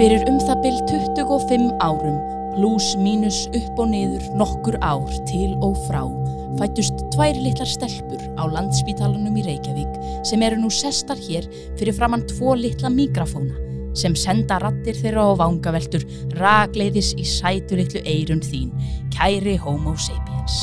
Fyrir um það byll 25 árum, pluss mínus upp og niður nokkur ár til og frá, fættust tvær litlar stelpur á landspítalanum í Reykjavík sem eru nú sestar hér fyrir framann tvo litla mikrafóna sem senda rattir þeirra á vangaveltur ragleiðis í sætu litlu eirun þín, kæri homo sapiens.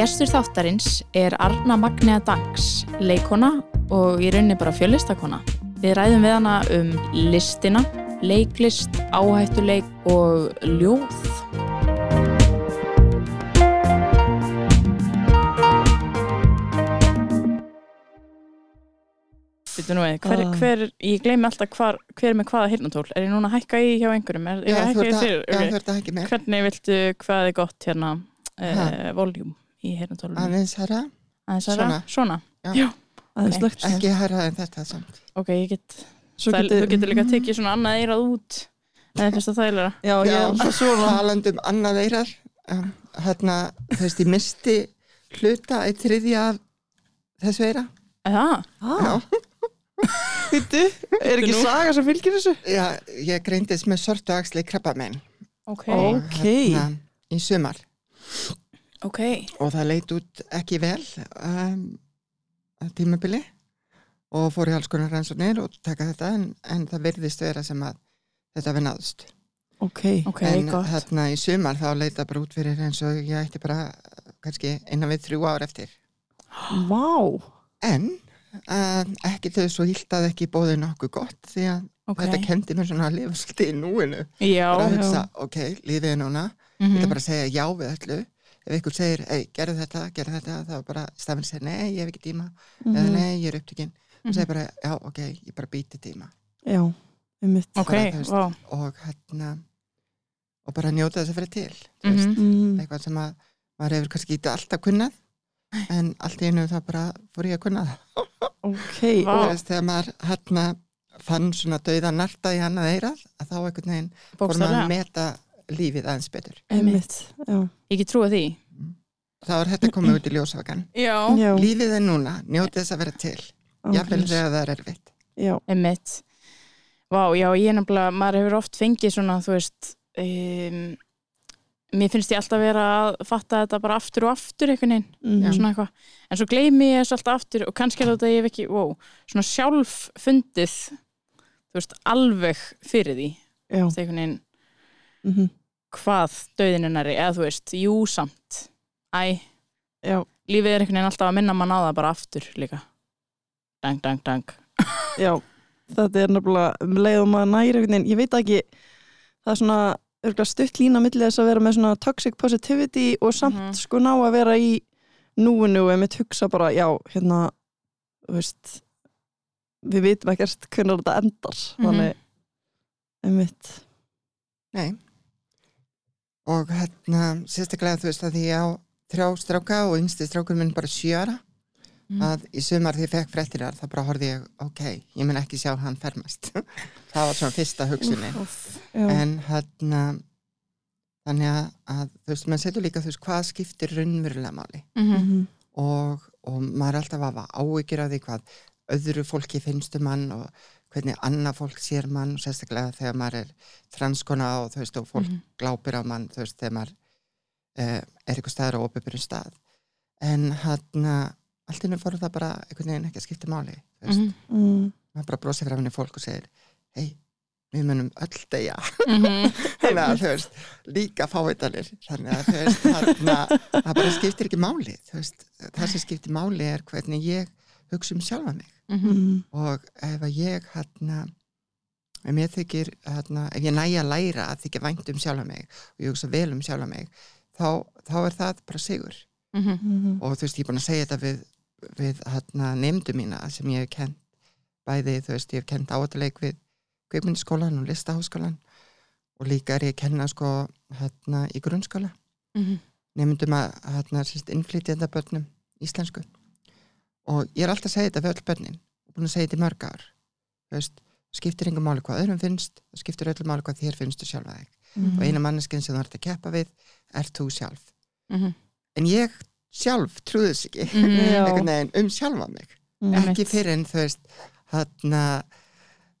Gestur þáttarins er Arna Magnea Danks, leikona og í rauninni bara fjöllistakona. Við ræðum við hana um listina, leiklist, áhættuleik og ljóð. Býtu nú við, hver, Ah. hver, ég gleymi alltaf hvar, hver með hvaða hirnatól. Er ég núna að hækka í hjá einhverjum? Er, er ég Já, að þú ert að, ekki með. Hvernig viltu, hvað er gott hérna, uh, voljúm í hirnatólunum? Aðeins herra, Aðeins aðra? Svona. Svona? Já. Já. Aðeins Ok. slögt. ekki herra en þetta samt. Ok, ég get, það, getur- þú getur líka tekið svona annað eirað út. Eða finnst það þægilega? Já, Já, ég er svona. talandi um annað eirar, um, hérna, þú veist, ég misti hluta eitt þriðja af þessu eira. Eða? Ah, Vittu, er ekki saga sem fylgir þessu? Já, ég greindist með sortu axli krabba megin. Ok. Ok. Hérna, í sumar. Ok. Og það leit út ekki vel um, tímabili og fór í alls konar rannsóknir og taka þetta en, en það virðist vera sem að þetta við náðust. Ok. Ok, en gott. hérna í sumar þá leita bara út fyrir eins og ég ætti bara kannski innan við þrjú ár eftir Vá. en uh, ekki þau svo hilt að ekki bóði nokkuð gott því að Ok. þetta kendi mér svona að lifa svolítið í núinu Já. bara að já. hugsa, ok, lífið er núna ég Mhm. ætla bara að segja já við öllu ef ykkur segir, ei, gerðu þetta, gerðu þetta þá bara stafinn segir, nei, ég hef ekki tíma eða Mhm. nei, ég er upptökin og Mhm. segir bara, já, ok, ég bara býti tíma Já, um mitt. Ok, bara, þú veist, vá. og hérna og bara njóta þess að fyrir til. Mm. eitthvað sem að maður hefur kannski ekki alltaf kunnað en allt í einu þá bara fór ég að kunna það Ok. Vá. og veist, þegar maður hérna fann svona dauða narta í annað eirað að þá einhvern veginn fór maður að meta lífið aðeins betur get trúið því. þá er þetta komið út í. Já. lífið er núna, njóti þess að vera til jafnvel þegar það er erfitt Já. Emmitt. Vá, já, ég er nefnilega, maður hefur oft fengið svona, þú veist, um, mér finnst ég alltaf vera að fatta þetta bara aftur og aftur einhvern veginn, Mhm. svona eitthvað. En svo gleymi ég þessu alltaf aftur og kannski er þetta ég hef ekki, wow, svona sjálf fundið, þú veist, alveg fyrir því, Já. þú veist, einhvern veginn, Mhm. Hvað döðin næri, eða þú veist, jú samt, æ, Já. lífið er einhvern veginn alltaf að minna mann á það bara aftur líka. Dang, dang, dang. Já, þetta er nefnilega um leið og maður næri einhvern veginn, ég veit ekki það er svona örgulega stutt lína millir þess að vera með svona toxic positivity og samt Mhm. sko ná að vera í núinu og einmitt hugsa bara, já, hérna þú veist við vitum ekkert hvernig þetta endar Mhm. þannig einmitt nei og hérna sérstaklega þú veist að því ég á þrjá stráka og yngsti strákur minn bara sjö ára Mm. að í sumar því ég fekk fréttirar þá bara horfði ég, ok, ég mun ekki sjá hann fermast það var svona fyrsta hugsunin já, en hérna þannig að, að þú veist, maður setur líka þú veist, hvað skiptir raunverulega máli Mhm. Mhm. og, og maður er alltaf að hafa áhyggjur af því hvað öðru fólki finnst um mann og hvernig annað fólk sér mann og sérstaklega þegar maður er transkona og þú veist, og fólk Mhm. glápir á mann, þú veist, þegar maður uh, er eitthvað staður á opibyrjum stað en hann allt innum fór það bara einhvern veginn ekki að skipta máli þú veist, Mhm. Mm. maður bara brosir frá henni fólk og segir hei, við munum öll deyja Mhm. þannig að þú veist, líka fáiðanir þannig að þú veist, þarna það bara skiptir ekki máli þú veist, það sem skiptir máli er hvernig ég hugsa um sjálfa mig Mhm. Mm. og ef að ég hérna, ef mér þykir hérna, ef ég næja að læra að þykja vænt um sjálfa mig og ég hugsa vel um sjálfa mig þá, þá er það bara sigur Mhm. Mhm. og þú veist, ég er búin að segja þetta við, við hérna, nefndu mína sem ég hef kent bæði, þú veist, ég hef kent áhættuleik við kveikmyndaskólan og listaháskólan og líka er ég að kenna sko hérna í grunnskóla Mhm. nefndum að hérna sérst innflytjenda börnum íslensku og ég er alltaf að segja þetta við öll börnin. Og búin að segja þetta í mörg ár. Veist, skiptir engum máli hvað öðrum finnst það skiptir öllum máli hvað þér finnst þú sjálfa þig. Mhm. og eina manneskinn sem þú ert að keppa við er þú sjálf. Mhm. en ég sjálf trúði þess ekki. Veginn um sjálfa mig. Mhm. ekki fyrir en þú veist hérna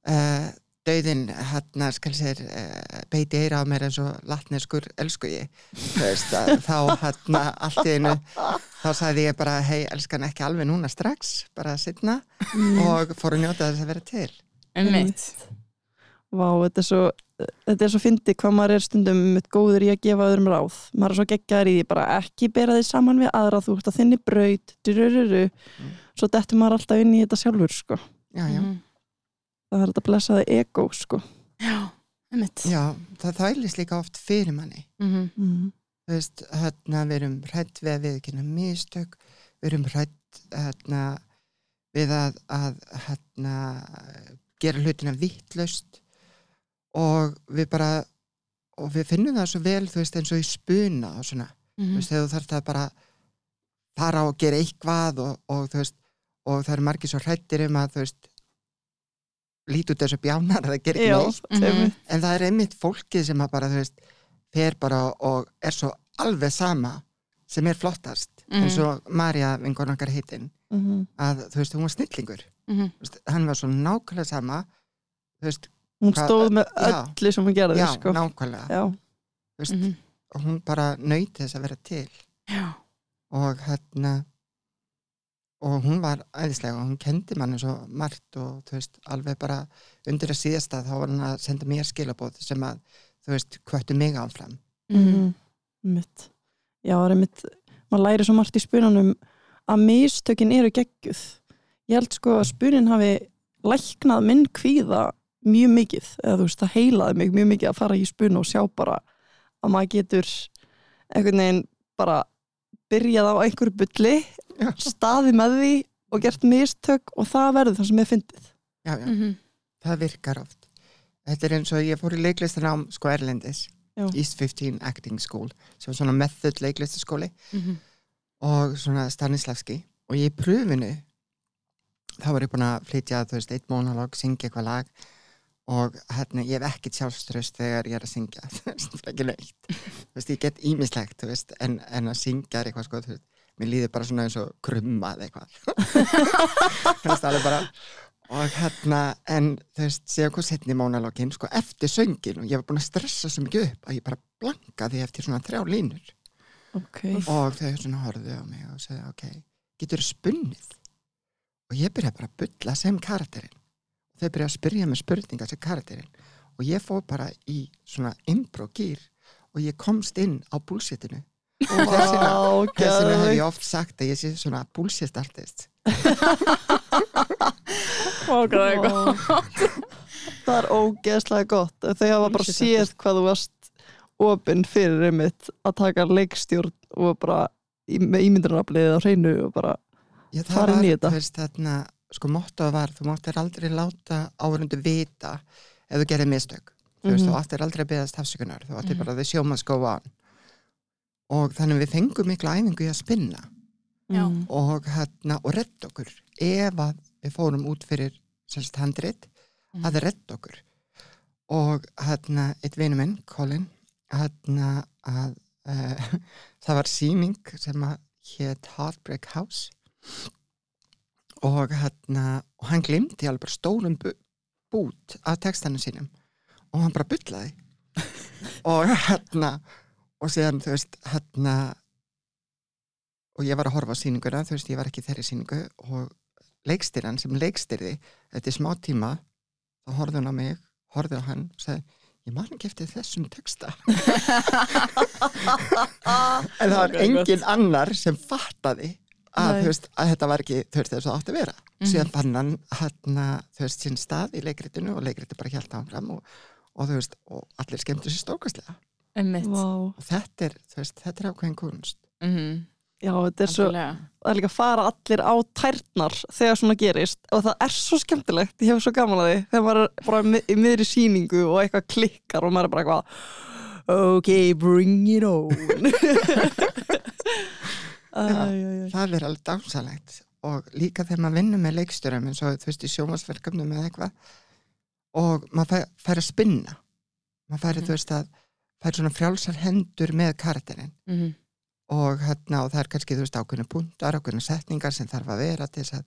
uh, dauðin hérna skal sér uh, beiti eira á mér eins og latneskur elsku ég veist að, þá hérna allt í einu þá sagði ég bara hei elskan ekki alveg núna strax bara setna Mm. og fór að njóta þess að vera til Einmitt. Vá, þetta er svo þetta er svo fyndi hvað maður er stundum mitt góður í að gefa öðrum ráð maður er svo geggjaður í því bara ekki bera því saman við aðra þú ert að þinni braut durururu, Mm. svo dettur maður alltaf inn í þetta sjálfur sko. já, já, Mhm. Það er þetta blessaði ego sko. Já, einmitt. já, það þælist líka oft fyrir manni Mhm. mm. þú veist, hérna við erum hrætt við að við ekki mistök, við erum hrætt hérna við að, að hérna gera hlutina vittlaust og við bara og við finnum það svo vel, þú veist, eins og í spuna og svona, þú Mhm. veist, þegar þú þarft að bara fara og gera eitthvað og, og þú veist, og það eru margir svo hrættir um að, þú veist lít út þessu bjánar að það gerir ekki neitt Mhm. einmitt. en það er einmitt fólkið sem bara, þú veist, fer bara og er svo alveg sama sem er flottast, Mhm. eins og Marja vingur okkar heitin, Mhm. að þú veist, hún var snillingur, Mhm. veist, hann var svo nákvæmlega sama, þú veist, hún stóð með já. öllu sem hún gerði já, sko. nákvæmlega, já. veist, Mhm. og hún bara nöyt þess að vera til Já. og hérna, og hún var æðislega og hún kendi manni svo margt og þú veist, alveg bara undir að síðasta þá var hann að senda mér skilabóð sem að, þú veist, hvöttu mig áfram. Mhm. mitt já, það er mitt, maður læri svo margt í spunanum að mistökin eru geggjuð ég held sko að spunin hafi læknað minn kvíða mjög mikið, eða þú veist, það heilaði mig mjög mikið að fara í spun og sjá bara að maður getur einhvern veginn bara byrjað á einhverju bulli Já. Staði með því og gert mistök og það verður það sem ég fyndið. Já, já. Mhm. það virkar oft. Þetta er eins og ég fór í leiklistan sko Erlendis, Já. East 15 Acting School sem var svona method leiklistaskóli Mhm. og svona Stanislavski. Og ég í pröfinu þá var ég búin að flytja þú veist, eitt monolog, syngja eitthvað lag. Og hérna, ég hef ekkert sjálfströst þegar ég er að syngja. Þú veist, það er ekki neitt. Þú veist, ég get ímislegt, þú veist en, en að syngja er eitthvað sko, þú veist mér líður bara svona eins og krummað eitthvað. Þú veist, alveg bara og hérna, en þú veist séu hvað setni mónalógin, sko, eftir söngin og ég var búin að stressa svo mikið upp að ég bara blankaði eftir svona þrjá línur. Okay. og þau svona horfðu á mig og segja, ok, getur þú spunnið? Og ég byrja bara að bulla sem karakterinn. Og þau byrja að spyrja mig spurninga sem karakterinn. Og ég fór bara í svona impro-gýr og ég komst inn á búlséttinu og þess vegna hef ég oft sagt að ég sé svona bullshit artist hvað það er gott. Það er ógeðslega gott þau hafa bara séð hvað þú varst opinn fyrir einmitt að taka leikstjórn og bara í, með ímyndunarafliðið á hreinu og bara Já, það Fara inn í þetta. veist, þarna, sko, mottoð var, þú máttir aldrei láta áhörundu vita ef þú gerir mistök. Þú veist, Mhm. þú áttir aldrei að beðast afsökunar, þú áttir Mhm. bara the show must go on. Og þannig við fengum mikla æfingu í að spinna Já. mm, og, hérna, og redd okkur ef að við fórum út fyrir semst handrit Mhm. að redd okkur. Og hérna, eitt vinu minn, Colin, hérna að uh, það var síning sem að hétt Heartbreak House og hérna og hann glimti alveg bara stórum bút af textanum sínum og hann bara bullaði og hérna og síðan þú veist hérna og ég var að horfa á sýninguna þú veist ég var ekki þeirri sýningu og leikstýran sem leikstýrði eftir smá tíma þá horfði hún á mig horfði á hann og sagði ég man ekki eftir þessum texta. En það var engin annar sem fattaði að, veist, að þetta var ekki veist, þess að átti að vera. Mhm. síðan fann hann hann þú veist, sinn stað í leikritinu og leikriti bara hjálta áfram og, og þú veist, og allir skemmtu sér stórkastlega Vá. og þetta er, veist, þetta er ákveðin kunst. Mhm. Já, þetta er svo, það er líka að fara allir á tærnar þegar svona gerist. Og það er svo skemmtilegt, ég hef svo gaman að því. Þegar maður er bara í miðri sýningu og eitthvað klikkar og maður er bara eitthvað ok, bring it on. Æ. það er alveg dásalegt og líka þegar maður vinnur með leikstjórum eins og þú veist í sjómasverkefnum eða eitthvað. Og maður fær, að spinna. Maður fær, Mhm. þú veist að fær svona frjálsar hendur með karakterinn Mhm. og, hérna, og það er kannski þú veist ákveðinu punktar, ákveðinu setningar sem þarf að vera til þess að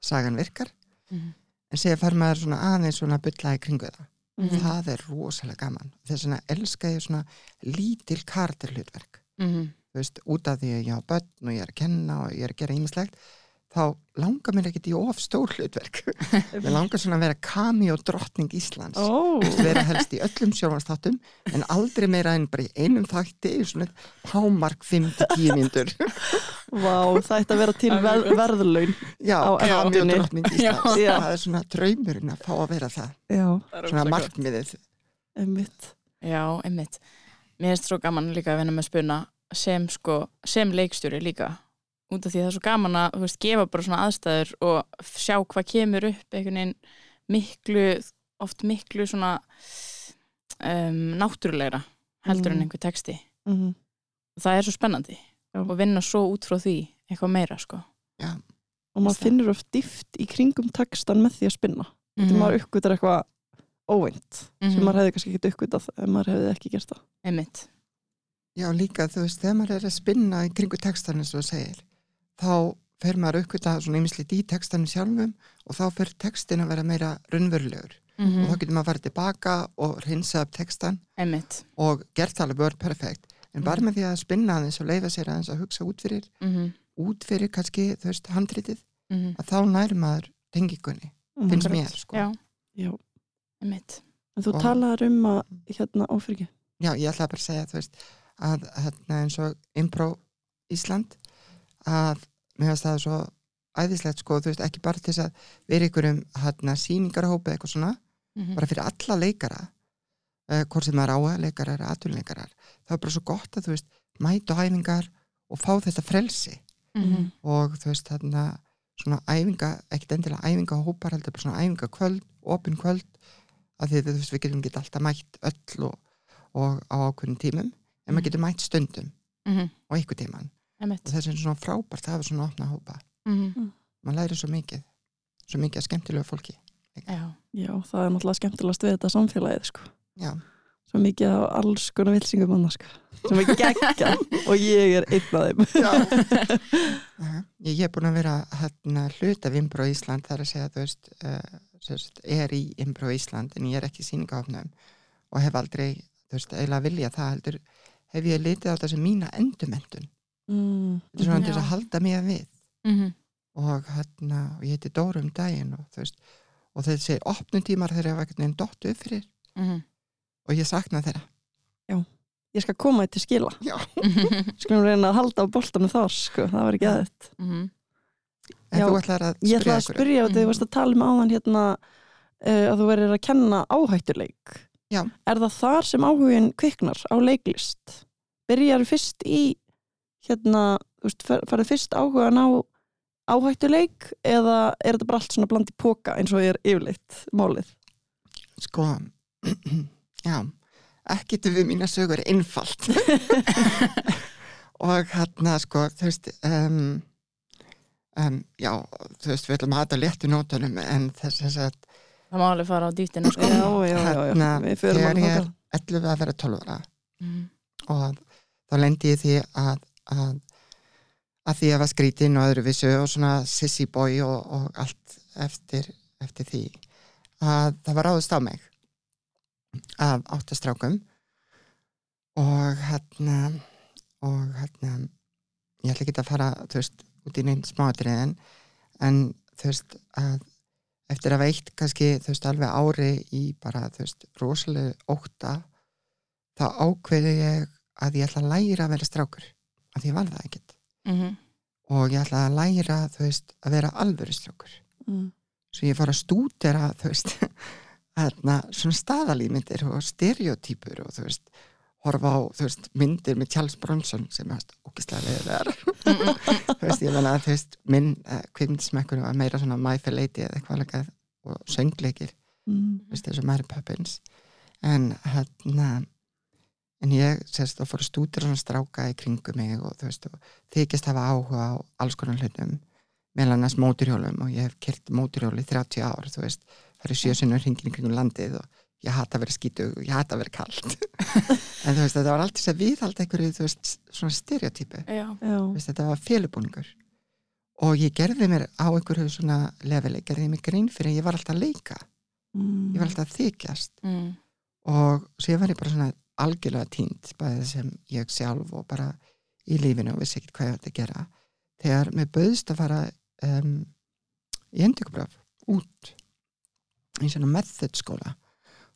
sagan virkar Mhm. en séð fær maður svona aðeins svona bylla í kringu það Mhm. það er rosalega gaman þess vegna elska ég svona lítil karakterhlutverk Mhm. þú veist, út af því að ég á börn og ég er að kenna og ég er að gera ímislegt þá langar mér ekkert í of stór hlutverk. Mér langar svona að vera kami og drottning Íslands. Veist, vera helst í öllum sjónvastáttum en aldrei meira en bara í einum þætti svona hámark 5-10 mínútur. Vá, það ætti að vera til er ver, verðlaun já, kami og drottning Íslands. Já. það er svona draumurinn að fá að vera það. Já, svona markmiðið. Einmitt. Já, einmitt. Mér finnst svo gaman líka að vinna með spuna sem, sko, sem leikstjóri líka út af því að það er svo gaman að veist, gefa bara svona aðstæður og sjá hvað kemur upp einhvern veginn miklu, oft miklu svona um, náttúrulegra heldur en Mhm. einhver texti mm og það er svo spennandi Já. og vinna svo út frá því eitthvað meira sko og maður finnur oft dýft í kringum textan með því að spinna Mhm. þegar maður uppgötar eitthvað óveint sem Mhm. maður hefði kannski ekki uppgötað ef maður hefði ekki gert það einmitt Já, líka, þú veist, þegar maður er að spinna í kringu textan eins og segir, þá fer maður aukvitað svona ýmislegt í textanum sjálfum og þá fer textin að vera meira raunverulegur. Mm og þá getur maður að fara tilbaka og reynsa upp textan einmitt. og gert það alveg word perfect. En bara með því að spinna aðeins og leifa sér aðeins að hugsa út fyrir, mm út fyrir kannski, þú veist, handritið, -hmm. að þá næri maður tengingunni, finnst mér, sko. Já, Já. En þú Og- talaður um að hérna áfyrki Já, ég ætla bara að segja, þú veist, að hérna eins og Impro Ísland, að mér finnst það svo æðislegt, sko, þú veist, ekki bara til þess að vera ykkur um hérna sýningarhópi eða eitthvað svona, mm bara fyrir alla leikara, uh, hvort sem er áhuga leikarar, aturleikarar, það er bara svo gott að, þú veist, mæta á æfingar og fá þetta frelsi -hmm. og þú veist, þarna svona æfinga, ekkert endilega æfingahópar heldur bara svona æfingakvöld, opin kvöld að því þú veist, við getum ekki alltaf mætt öll og, og á ákveðin tímum en Mhm. maður getur mætt stundum Mm og einhver tíman einmitt. Og þess er svona frábært að hafa svona opna hópa. Mm. Maður læri svo mikið svo mikið að skemmtilegu fólki. Já, Já, það er náttúrulega skemmtilegast við þetta samfélagið sko. já, Svo mikið á alls konar vilsingum annars sko. sem er geggja og ég er einn af þeim. Ég ég er búin að vera hérna, hluta af Imbro Ísland þar að segja þú veist, uh, sérst, er í Imbro Ísland en ég er ekki í sýningahofnum og hef aldrei, þú veist, eiginlega vilja það heldur, hef ég litið á sem mína endumendun, mm. þetta er svona til þess að halda mig við mm og hérna, og ég heiti Dóra um daginn og veist, og þessi opnum tímar þegar ég var ekkert neginn dottu upp fyrir -hmm. og ég sakna þeirra Ég skal koma þetta skila já, Skulum reyna að halda á boltanum þar sko. það var ekki aðeitt Mhm. en Já, þú ætlar að Ég ætla spyrja að ykkur spyrja á þetta, þú Mhm. varst að tala um áðan hérna uh, að þú verður að kenna áhættuleik Já. Er það þar sem áhugin kviknar á leiklist? Byrjar fyrst í hérna, þú veist, farið fyrst áhugan á áhættuleik eða er þetta bara allt svona bland í póka eins og er yfirleitt málið? sko, já ekkert við mína sögur einfalt og hérna sko þú veist um, um, já, þú veist við ætlum að hata léttu nótunum en þess að Það má alveg fara á dýftina sko Já, já, já. Hérna, við förum þegar alveg ég er þangað. 11 að vera 12 ára Mhm. og þá lendi ég í því að, að að því að var skrítin og öðruvísu og svona sissy boy og, og allt eftir, eftir því að það var ráðust á mig af áttastrákum og hérna og hérna ég ætla ekki að fara þú veist út í neinn smáatriðin en þú veist að eftir að veitt kannski þú veist alveg ári í bara þú veist rosalega óta þá ákveði ég að ég ætla að læra að vera strákur að ég var það ekkert Mhm. og ég ætla að læra veist að vera alvöru strákur Mm. svo ég fór að stúdera þú veist þarna, svona staðalímyndir og stereotypur og þú veist horfa á veist, myndir með Charles Bronson sem er ógislega leðilegar þú veist, ég menna að minn uh, kvikmyndismekkur var meira svona My Fair Lady eða eitthvað alveg og söngleikir, Mm. þú veist, þessu Mary Poppins en hérna en ég sérst og fór að stúdera svona stráka í kringum mig og þú veist, og þykist hafa áhuga á alls konar hlutum meðal annars móturhjólum og ég hef kert móturhjóli í 30 ár, þú veist það eru sjösunur hringin í kringum landið og ég hata að vera skítug og ég hata að vera kalt en þú veist, þetta var alltaf þess að viðhalda einhverju, þú veist, svona stereotypu Já. Já. Þú veist, þetta var félubúningur og ég gerði mér á einhverju svona leveli, gerði mér grein fyrir að ég var alltaf að leika, Mm. ég var alltaf að þykjast Mm. og svo ég var ég bara svona algjörlega tínt bæðið sem ég sjálf og bara í lífinu og vissi ekkert hvað ég ætti að gera þegar mér bauðst að fara um, í endurkubraf út í svona method skóla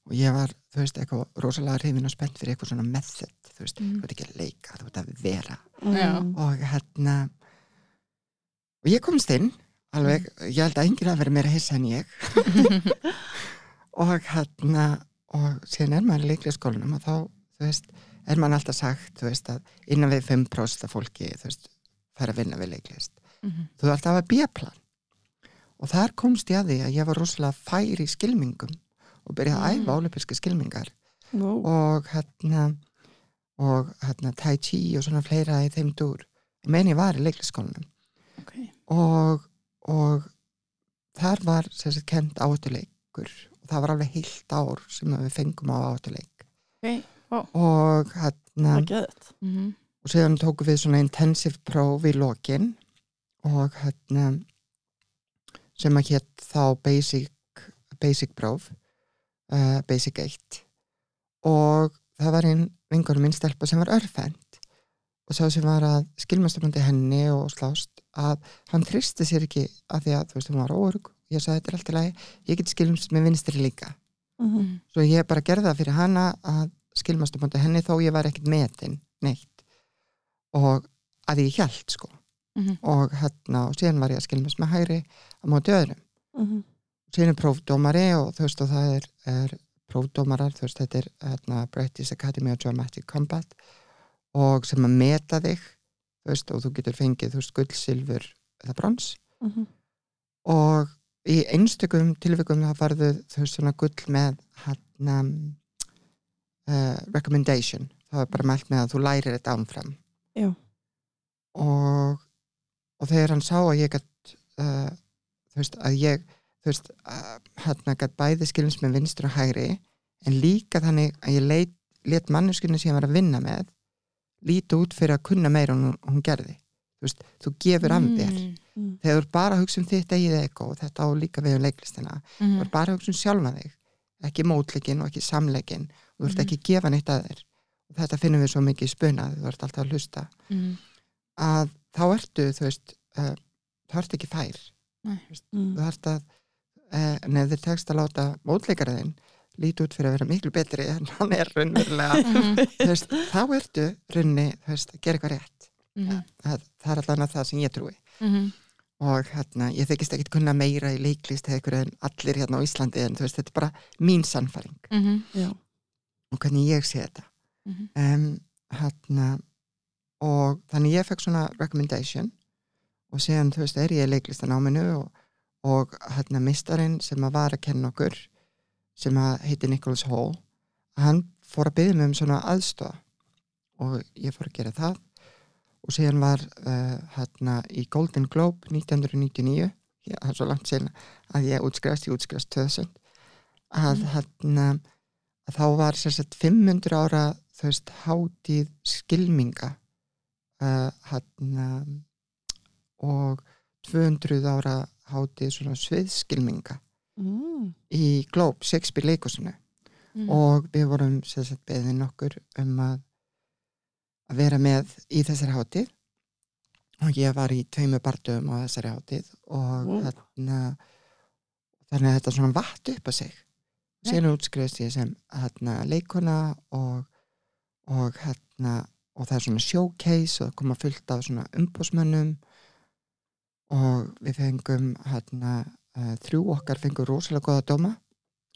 og ég var, þú veist, eitthvað rosalega hrifin og spennt fyrir eitthvað svona method þú veist, Mm. þú veit ekki að leika, þú veit að vera. Mm. og hérna og ég komst inn alveg, ég held að enginn að vera meira hissa en ég og hérna og síðan er maður í leiklega skólanum og þá, þú veist, er maður alltaf sagt þú veist, að innan við 5% af fólki þú veist, fær að vinna við leiklist Mhm. þú ert alltaf að bjöplan og þar komst ég að því að ég var rosalega fær í skilmingum og byrjaði að Mm. æfa ólipiska skilmingar Wow. og hérna og hérna tai chi og svona fleira í þeim dúr menn ég var í leikliskólanum Ok. og, og þar var sagt kent áhættuleikur og það var alveg heilt ár sem við fengum á áhættuleik Ok, vá. og hérna geðið. Mhm. og síðan tókum við svona intensive próf í lokin og hérna sem að hétt þá basic, basic próf uh, basic 1 og það var einn vingur minn stelpa sem var örfend og sá sem var að skilmasturnundi henni og slást að hann tristi sér ekki að því að þú veist hún var órug ég sagði þetta er allt í lagi, ég get skilmst með vinstri líka Mhm. svo ég bara gerði það fyrir hana að skilmast upp á henni þó ég var ekkert metin neitt og að ég hjælt sko Mhm. og hérna og síðan var ég að skilmast með hægri á móti öðrum Mhm. síðan er prófdómari og þú veist og það er, er prófdómarar þú veist þetta er hérna, British Academy of Dramatic Combat og sem að meta þig þú veist og þú getur fengið þú veist gull, silfur eða brons Mhm. og í einstökum tilvikum það farðu veist svona gull með hérna uh, recommendation. Það var bara mælt með að þú lærir þetta ánfram Já. og og þegar hann sá að ég gætt uh, þú veist að ég þú veist uh, hérna gætt bæði skilins með vinstur og hægri en líka þannig að ég leit, let manneskinu sem ég var að vinna með líti út fyrir að kunna meira en hún, hún gerði. Þú veist, þú gefur af þér Mm. Mm. þegar þú ert bara að hugsa um þitt eigið eko og þetta á líka við um leiklistina þú Mhm. ert bara að hugsa um sjálfa þig ekki mótleikin og ekki samleikin þú ert Mhm. ekki að gefa neitt að þér og þetta finnum við svo mikið í spuna þú ert alltaf að hlusta Mhm. að þá ertu, þú veist uh, þá ertu ekki fær Mm. þú ert að, uh, en ef þið tekst að láta mótleikaraðinn líti út fyrir að vera miklu betri en hann er raunverulega Mhm. þú veist, þá ertu runni, þú veist, að gera eitthvað rétt Mhm. það, það er allan að það sem ég trúi Mhm. Og hérna, ég þykist ekkit kunna meira í leiklist eða ykkur en allir hérna á Íslandi en þú veist, þetta er bara mín sannfæring Mhm. Já. og hvernig ég sé þetta Mhm. um, hérna og þannig ég fekk svona recommendation og síðan, þú veist, er ég í leiklistanáminu og, og hérna mistarinn sem að var að kenna okkur sem að heiti Nicholas Hall hann fór að byggja mig um svona aðstofa og ég fór að gera það og síðan var uh, hérna í Golden Globe 1999 já, það er svo langt sen að ég útskrifast, ég útskrifast 2000 að hérna að þá var sagt 500 ára þú veist hátíð skilminga uh, hérna og 200 ára hátíð svona sviðskilminga Mm. í Globe, Shakespeare leikusinu Mhm. og við vorum sagt beðin okkur um að að vera með í þessari hátíð. Og ég var í tveimu bardum á þessari hátíð og Wow. þarna þannig að þetta svona vatt upp á sig. Síðan útskriðist ég sem hérna, leikona og, og hérna og það er svona showcase og það koma fullt af svona umbúsmönnum og við fengum uh, þrjú okkar fengum rosalega góða dóma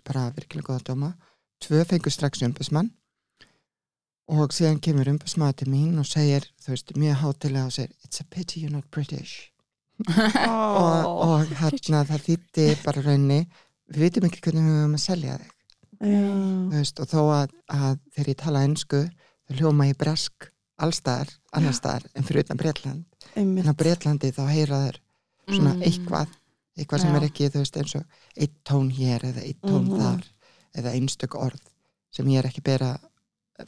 bara virkilega góða dóma. Tvö fengum strax umbúsmann og síðan kemur umbúsmaður til mín og segir, þú veist, mjög hátilega og segir, it's a pity you're not British og, og hérna það þýtti bara raunni við vitum ekki hvernig við höfum að selja þig Já. þú veist, og þó að, að þegar ég tala ennsku þá hljóma ég bresk allstaðar, annar staðar en fyrir utan Breitland Einmitt. en á Breitlandi þá heyra þeir svona Mm. eitthvað eitthvað sem Já. er ekki, þú veist, eins og eitt tón hér eða eitt tón Mhm. þar eða einstök orð sem ég er ekki bera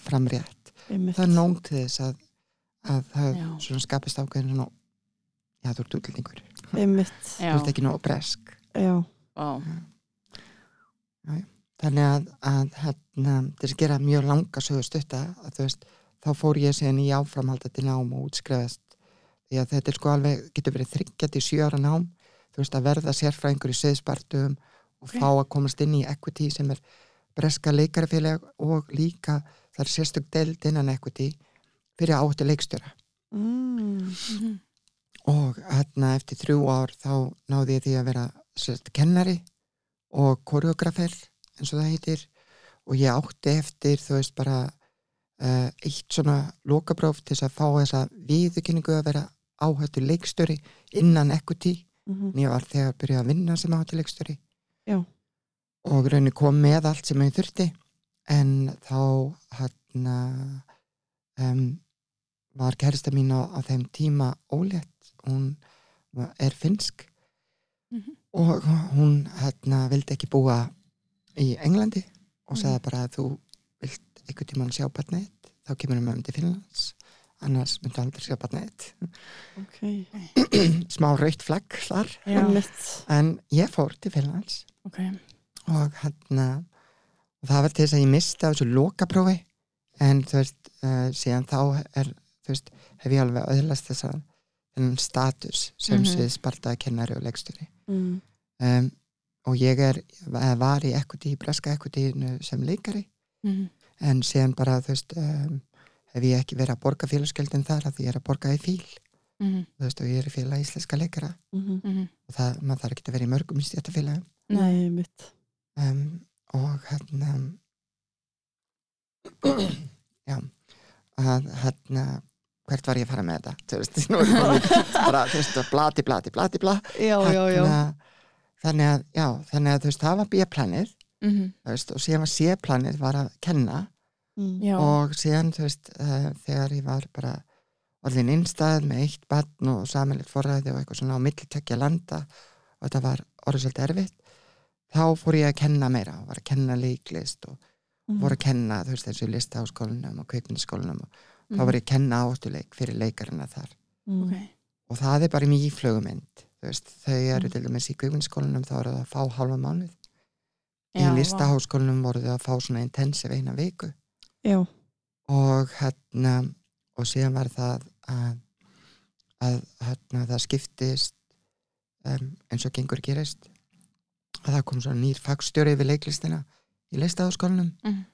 fram rétt Einmitt. það er nóg til þess að, að það Já. skapist ákveðin svona, já, þú ert útlendingur. Þú ert ekki nóg bresk. Já. Vá. þannig að, að hérna, til að gera mjög langa sögu stutta að þú veist, þá fór ég síðan í áframhaldandi nám og útskrefast því að þetta er sko alveg, getur verið þryggjandi sjöra nám, þú veist að verða sérfræðingur í söðspartum og fá að komast inn í equity sem er breska leikarafélag og líka það er sérstök deild innan equity fyrir áttu leikstjóra Mm. Og hérna eftir þrjú ár þá náði ég því að vera sérst kennari og koreografer eins og það heitir og ég átti eftir þú veist bara uh, eitt svona lokapróf til þess að fá þessa viðurkenningu að vera áhættu leikstjóri innan equity Mhm. en ég var þegar að byrja að vinna sem áhættu leikstjóri Já. og raunin kom með allt sem ég þurfti en þá hérna um, var kærista mín á, á þeim tíma ólétt hún er finsk Mhm. og hún hérna vildi ekki búa í Englandi og sagði bara að þú vilt einhvern tímann sjá barnið þitt, þá kemur um til Finnlands annars myndu aldrei sjá barnið þitt. Ok. smá raukt flagg þar Já. En ég fór til Finnlands Ok. og hérna og það var til þess að ég misti á þessu lokaprófi en þú veist uh, síðan þá er, þú veist, hef ég alveg öðlast þess að þennan status sem mm. -hmm. spartaði kennari og leikstjóri Mm. um, og ég er eh, var í equity, breska equity sem leikari Mhm. en síðan bara þú veist um, hef ég ekki verið að borga félagsgjöldin þar að því ég er að borga í fíl Mhm. þú veist og ég er í félag íslenska leikara Mhm. Mhm. og það, maður þarf ekki að vera í mörgum í stjættafélagum Nei, einmitt. um, og hérna já að hérna hvert var ég að fara með þetta bara, þú veist, blati, blati, blati, bla Já, já, já. Hérna, þannig að, já, þannig að þú veist, það var Mhm. þú veist, og síðan var C-planið var að kenna Mm. Og síðan, þú veist, uh, þegar ég var bara allir innstæð með eitt barn og samanleitt forræði og eitthvað svona á millitekja landa og þetta var orðið svolítið erfitt þá fór ég að kenna meira var að kenna leiklist og Mm. voru að kenna, þú veist, þessu listaháskólanum og kveikmyndaskólanum og Mhm. þá var ég að kenna áttuleik fyrir leikarina þar Mm. Ok. og það er bara mjög veist, þau eru Mm. til dæmis í kveikmyndaskólanum þá eru það að fá hálfa mánuð í listaháskólanum voru þau að fá svona intensiv eina viku Já. og hérna og síðan var það að, að hérna, það skiptist um, eins og gengur gerist að það kom svona nýr fagstjóri við leiklistina í listaháskólanum Mhm.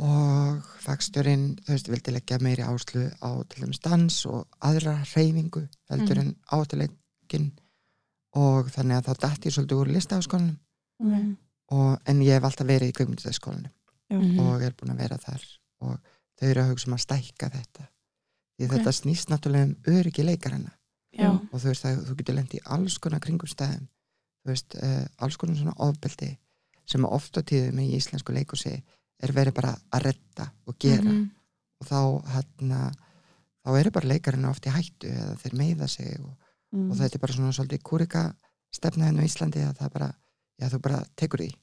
og fagstjórin þú veist, vildi leggja meiri áslu á til dæmis dans og aðra hreyfingu heldur Mhm. en átuleikin og þannig að þá dætti ég svolítið úr listaháskólanum Mm. og, en ég hef alltaf verið í kveikmyndaskólanum Já. Mhm. og er búin að vera þar og þau eru að hugsa um að stækka þetta því Ok. þetta snýst náttúrulega um öryggi leikarana Já. og þú veist að þú getur lent í alls konar kringum stæðum þú veist, uh, alls konar svona ofbeldi sem oft á tíðum í íslensku leikúsi er verið bara að redda og gera Mhm. og þá hérna þá eru bara leikarinn oft í hættu eða þeir meiða sig og, Mm. og þetta er bara svona svolítið kúrika stefna henni á Íslandi að það bara, já þú bara tekur því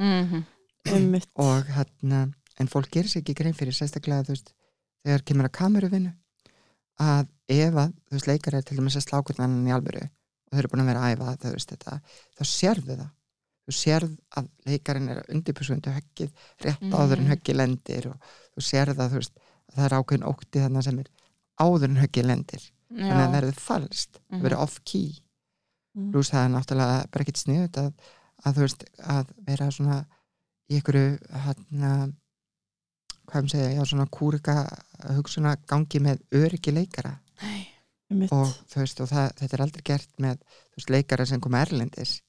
Mhm. Einmitt. og hérna, en fólk gerir sér ekki grein fyrir sérstaklega, þú veist, þegar kemur að kameruvinu að ef að, þú veist, leikar er til dæmis að slákurna hann í alvöru þau eru búin að vera að æfa þú veist þetta, þá sérðu það þú sérð að leikarinn er að undirpursundu höggið, rétt Mhm. áður en höggið lendir og þú sérð að veist að það er ákveðin ótti þarna sem er áður en höggið lendir, þannig að það verður falskt, það Mhm. verður off-key Mm. pluss það er náttúrulega bara ekkert sniðut að, að þú veist að vera svona í einhverju hann hvað ég segja, já svona kúrika hugsuna gangi með öryggi leikara Einmitt. Og veist og það, þetta er aldrei gert með veist leikara sem koma erlendis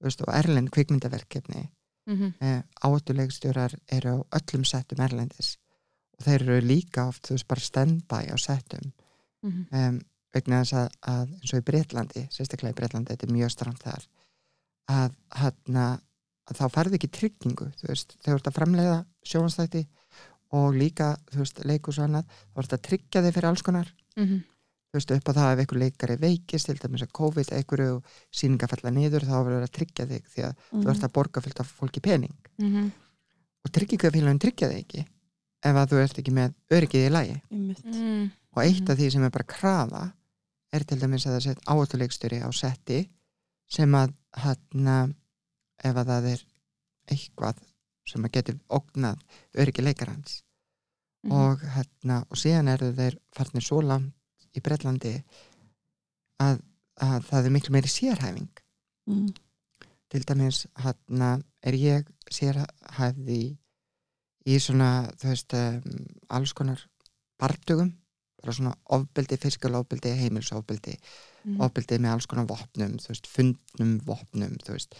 veist og erlend kvikmyndaverkefni Mhm. eh, átuleikstjórar eru á öllum settum erlendis og þeir eru líka oft bara standby á settum Mhm. um, vegna þess að, að eins og í Breitlandi, sérstaklega í Breitlandi þetta er mjög stramt þar að, hana, að þá færðu ekki tryggingu þegar þú ert að framleiða sjónastætti og líka leikus og annað, þá ert að tryggja þig fyrir alls konar Mhm. Þú veist, upp á það ef einhver leikari veikist til dæmis að COVID einhverju og síninga falla niður þá verður að tryggja þig því að Mhm. þú ert að borga fullt af fólki pening Mhm. og tryggingafélagin tryggja þig ekki ef að þú ert ekki með öryggið í lagi Einmitt. Mhm. og eitt af því sem er bara krafa er til dæmis að það sett áhættuleikstjóri á setti sem að hann ef að það er eitthvað sem að getur ógnað öryggi leikarans Mhm. og, hérna, og síðan eru þeir farnir svo langt í Bretlandi að, að það er miklu meiri sérhæfing Mm. til dæmis hérna er ég sérhæfði í, í svona þú veist um, alls konar partugum bara svona ofbeldi, fiskalofbeldi, heimilsofbeldi Mhm. ofbeldi með alls konar vopnum þú veist, fundnum vopnum þú veist,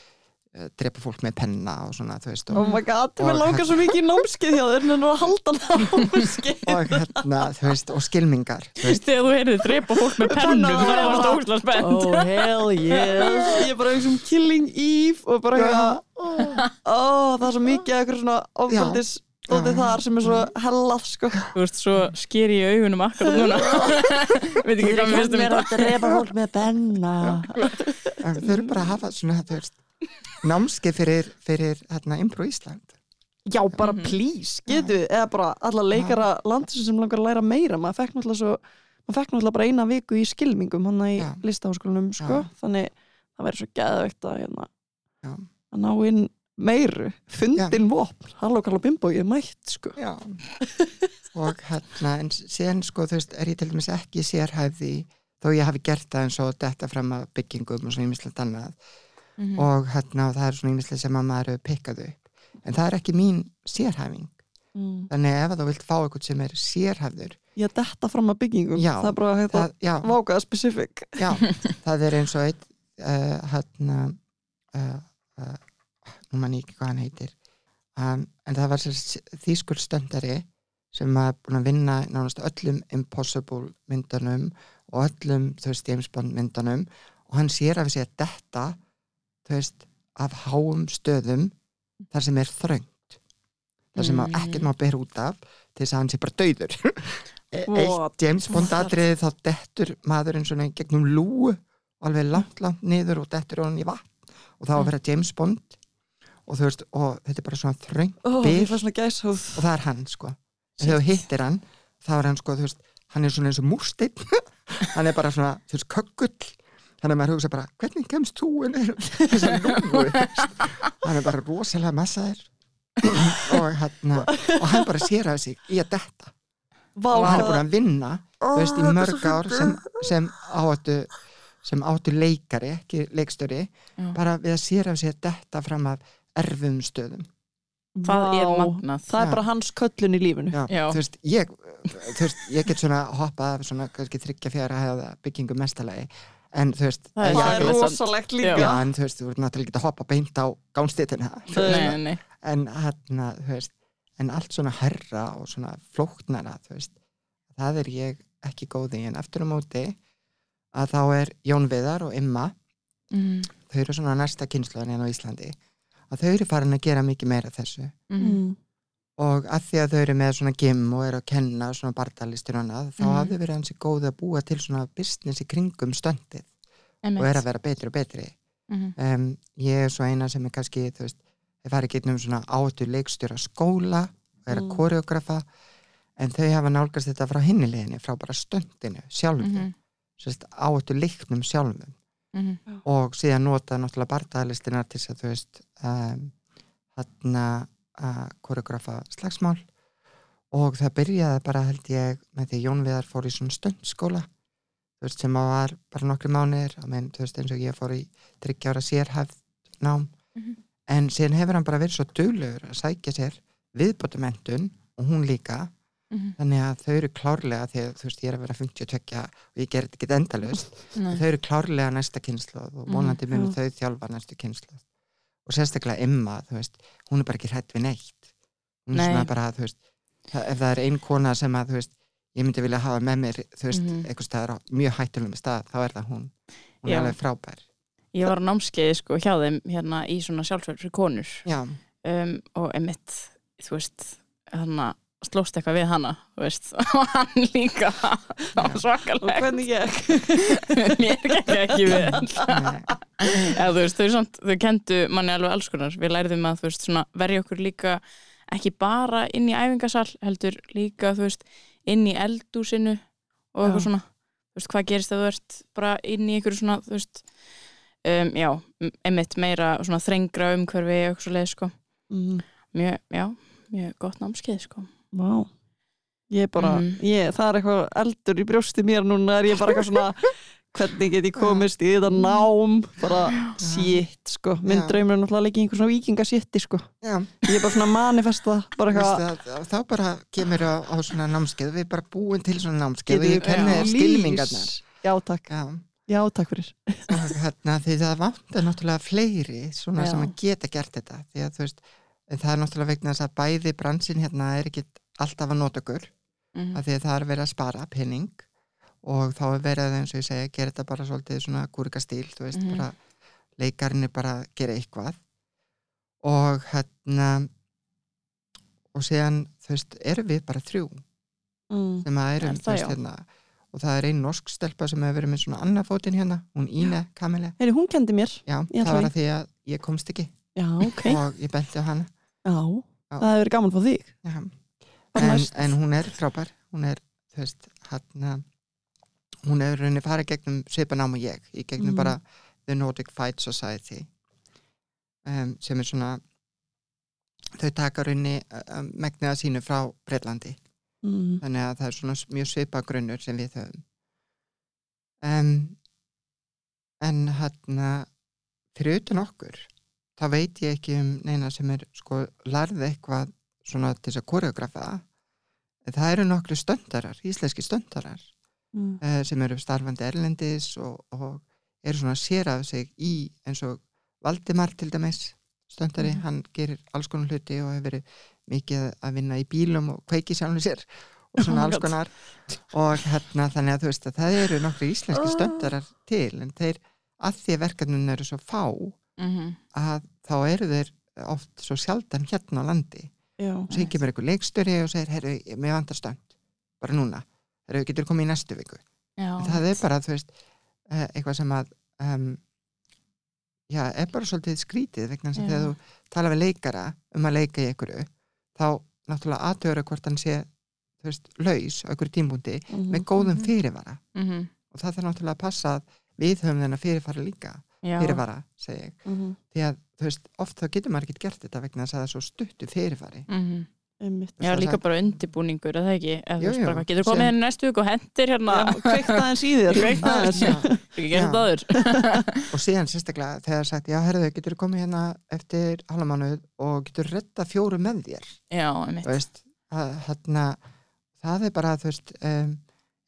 drepa fólk með penna og svona, þú veist Oh og, my god, mér langar svo mikið í námskeið hjá þér en að halda námskeið. Og hérna, þú veist, og skilmingar þú veist, Þegar þú heyrið drepa fólk með Penna, það já. var stókslega spennt. Oh hell yes. Ég er bara eins og Killing Eve og bara eitthvað oh, það er svo mikið eitthvað svona ofbeldis Dótið þar sem er svo hellað sko. Þú veist, svo sker ég í augunum akkurat núna. Veit ekki hvað mér finnst um þetta. drepa fólk með benna þau eru bara að hafa svona, þú veist námskeið fyrir, fyrir hérna, Impro Ísland. Já, bara Mhm. please, getu við eða bara alla leikara landsins sem langar að læra meira. Maður fekk náttúrulega svo maður fekk náttúrulega bara eina viku í skilmingum hann í listaháskólanum sko. Já. þannig það verður svo geðveikt að, hérna, Já. að ná inn meiru. Fundin vopn, halló kalla bimbo ég mætt sko. Já. Og hérna, en síðan sko þú veist, er ég til dæmis ekki sérhæfði þó ég hafi gert það eins og þetta fram að byggingum og svona ímislegt annað. Mhm. og hérna, og það er svona ímislegt sem að maður hefur pikkað upp. En það er ekki mín sérhæfing. Mm. þannig ef þú vilt fá eitthvað sem er sérhæfður ég detta fram að byggingum Já, það er bara að það, já, vákaða specific já, það er eins og eitt uh, hérna uh, uh, nú mann ekki hvað hann heitir um, en það var þýskur stöndari sem var búin að vinna nánast öllum Impossible myndunum og öllum þú veist James Bond myndunum og hann sér af sig að detta þú veist af háum stöðum þar sem er þröngt þar sem mm. Ekkert má bera út af til þess að hann sé bara dauður E- What? eitt James Bond atriði þá dettur maðurinn svona gegnum lúu og alveg langt, langt niður og dettur hann í vatn og þá vera James Bond og þú veist, og þetta er bara svona þröng oh, gæshóð. Og það er hann sko. En þegar þú hittir hann, þá er hann sko veist, hann er svona eins og múrsteinn. Hann er bara svona, þú veist, köggull. Þannig að maður hugsa bara, hvernig kemst þú inn þú veist? hann er bara rosalega massaður. Og, hérna, og hann bara sér af sig í að detta. Vá, og hann er búin að vinna þú veist, í Oh, mörg ár sem, sem áttu sem áttu leikari, ekki leikstöri bara við að sér af sig að detta fram af erfum stöðum. Það er Vá. magnað? Það er bara hans köllun í lífinu. Já, Já. þú veist, ég þú veist, ég get svona hoppað af svona kannski þryggja fjara hefða byggingu mestalagi en þú veist, Það er er rosalegt líka. Já, en þú veist, þú ert náttúrulega ekki að hoppa beint á gánstitina Nei, nei, nei. En hérna, þú veist en allt svona herra og svona flóknara, þú veist það er ég ekki góði, en eftir um móti að þá er Jón Viðar og Imma, Mhm. þau eru svona næsta kynsluðan hérna á Íslandi að þau eru farin að gera mikið meira þessu Mhm. Mm. og að því að þau eru með svona gym og eru að kenna svona bardalistir og annað, þá Mhm. hafði verið hansi góð að búa til svona business í kringum stöndið og er að vera betri og betri Mhm. um, ég er svo eina sem er kannski þú veist, ég fari ekki um svona áttu leikstjóra skóla og er að Mm. koreografa en þau hafa nálgast þetta frá hinnileginni, frá bara stöndinu sjálfum, mm Mhm. -hmm. áttu leiknum sjálfum Mhm. og síðan nota náttúrulega bardalistina til þess að þú veist um, hann að koreografa slagsmál og það byrjaði bara held ég með því Jón Viðar fór í svona stöndskóla þú veist sem að var bara nokkri mánir menn, þú veist eins og ég fór í tryggjára sérhæft nám Mhm. en síðan hefur hann bara verið svo duglegur að sækja sér viðbótumendun og hún líka Mhm. þannig að þau eru klárlega að þú veist ég er að vera 52 og ég ger þetta ekki endalust þau eru klárlega næsta kynsloð og Mhm, vonandi munu já. þau þjálfa næstu kynsloð og sérstaklega Emma, veist hún er bara ekki hrætt við neitt hún er Nei. svona bara, það, ef það er ein kona sem að, veist ég myndi vilja hafa með mér, veist Mhm. eitthvað staðar á mjög hættulegum stað, þá er það hún hún Já. er alveg frábær Ég var á námskeiði sko hjá þeim hérna í svona sjálfsverð fyrir konur um, og emitt, þú veist hann slóst eitthvað við hana þú veist, og hann líka. Það var og hvernig ég mér gekk ekki við eða veist, þau, samt, þau kendu manni alveg alls konar, við lærðum að veist, svona, verja okkur líka ekki bara inn í æfingasal, heldur líka veist, inn í eldúsinu og eitthvað svona. Hvað gerist þegar þú ert bara inn í einhverju svona, um, já, einmitt meira svona þrengra umhverfi og eitthvað svo leið, sko. Mm. mjög, já, mjög gott námskeið, sko Vá. Ég er bara, Mhm. ég, það er eitthvað eldur í brjósti mér núna er ég bara eitthvað svona hvernig get ég komist í þetta nám? Bara shit sko. Minn draumur er náttúrulega ekki einhver svona vikingashitti sko. Já. Ég er bara svona manifesta bara eitthvað að, þá bara kemur á, á svona námskeið. Við bara búin til svona námskeið. Og ég kenni þér skilmingarnar já takk, já, já takk fyrir. Og hérna því það vantar náttúrulega fleiri svona Já. sem að geta gert þetta. Því að þú veist, það er náttúrulega vegna þess að bæði bransin hérna er ekki alltaf að nota okkur mm af því að það er verið að spara penning og þá er verið eins og ég segja gera þetta bara svolítið svona gúrikastíl þú veist, Mhm. bara leikarinn er bara að gera eitthvað. Og hérna og síðan, þú veist, erum við bara þrjú mm. sem að erum, Er þú veist, hérna. Og það er ein norsk stelpa sem hefur verið með svona annað fótinn hérna, hún Íne Kamile Heyri, hún kendi mér já, Ég það var að því að ég komst ekki. Já, ok, og ég benti á hana. Já, Já. það hefur verið gaman fyrir þig. Já. En, en hún er frábær hún er, þú veist, hérna hún hefur rauninni farið gegnum svipanám og ég, í gegnum Mhm. bara The Nordic Fight Society um, sem er svona þau taka rauninni um, megniða sínu frá Breitlandi mm. þannig að það er svona mjög svipa grunnur sem við höfum um, en hérna fyrir utan okkur þá veit ég ekki um neina sem er sko lærði eitthvað svona til þess að koreografa en það eru nokkru stöndarar, íslenski stöndarar Mm. uh, sem eru starfandi erlendis og, og eru svona að sér af sig í eins og Valdimar til dæmis stöndari, Mhm. hann gerir alls konar hluti og hefur verið mikið að vinna í bílum og kveiki sjálfum sér og svona Oh alls konar og hérna þannig að þú veist að það eru nokkru íslenski Oh. stöndarar til en þeir að því að verkefnin eru svo fá -hmm. að þá eru þeir oft svo sjaldan hérna á landi já, og svo kemur einhver leikstöri og segir, herru, mér vantar stönd bara núna, herru, getur komið í næstu viku já, það er bara, þú veist, eh, eitthvað sem að um, já, er bara svolítið skrítið vegna Já. þegar þú tala við leikara um að leika í einhverju þá náttúrulega aðtöru hvort hann sé þú veist, laus á einhverju tímbúndi Mhm. með góðum Mhm. fyrirvara mm og það þarf náttúrulega að passa að við höfum þennan fyrirfara líka. Fyrirvara, segi ég, Mhm. því að þú veist, oft þá getur maður ekki gert þetta vegna þess að það er svo stuttu fyrirfari Mm Einmitt. Já, Sem líka bara undirbúningur, eða ekki? Eða, þú Jú, veist, jú, bara, hvað, getur komið henni næstu viku og hendir hérna? Já, kveikt aðeins í þér Kveikt aðeins. Aðeins. Ekki gert Já. það áður. og síðan sérstaklega þegar sagt, já, herðu, getur komið hérna eftir halvamánuð og getur retta fjóru með þér Já, einmitt. veist, að, þarna, það er bara, þú veist, um,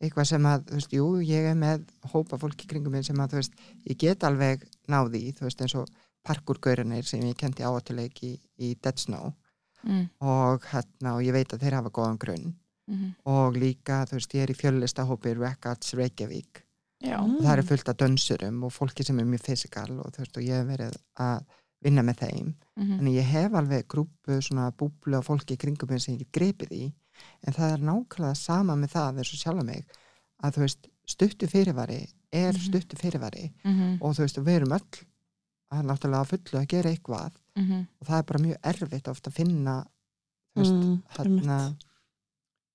eitthvað sem að, þú veist, jú, ég er með hópa fólki kringum minn sem að, þú veist, ég get alveg náði, þú veist, eins og parkurgaurinir sem ég kendi áatuleik í, í Dead Snow Mm og hérna, og ég veit að þeir hafa góðan grunn -hmm. og líka, þú veist, ég er í fjöllista hópi Records Reykjavík Já. Mm. og það eru fullt af dönsurum og fólki sem er mjög fysikal og þú veist, og ég hef verið að vinna með þeim Mm Þannig ég hef alveg grúpu svona búblu af fólki í kringum mig sem ég get grepið í en það er nákvæmlega sama með það eins og sjálfa mig að þú veist stuttu fyrirvari er Mhm. stuttu fyrirvari -hmm. og þú veist við erum öll að náttúrulega fullu að gera eitthvað -hmm. og það er bara mjög erfitt ofta að finna þú veist, Mm, hérna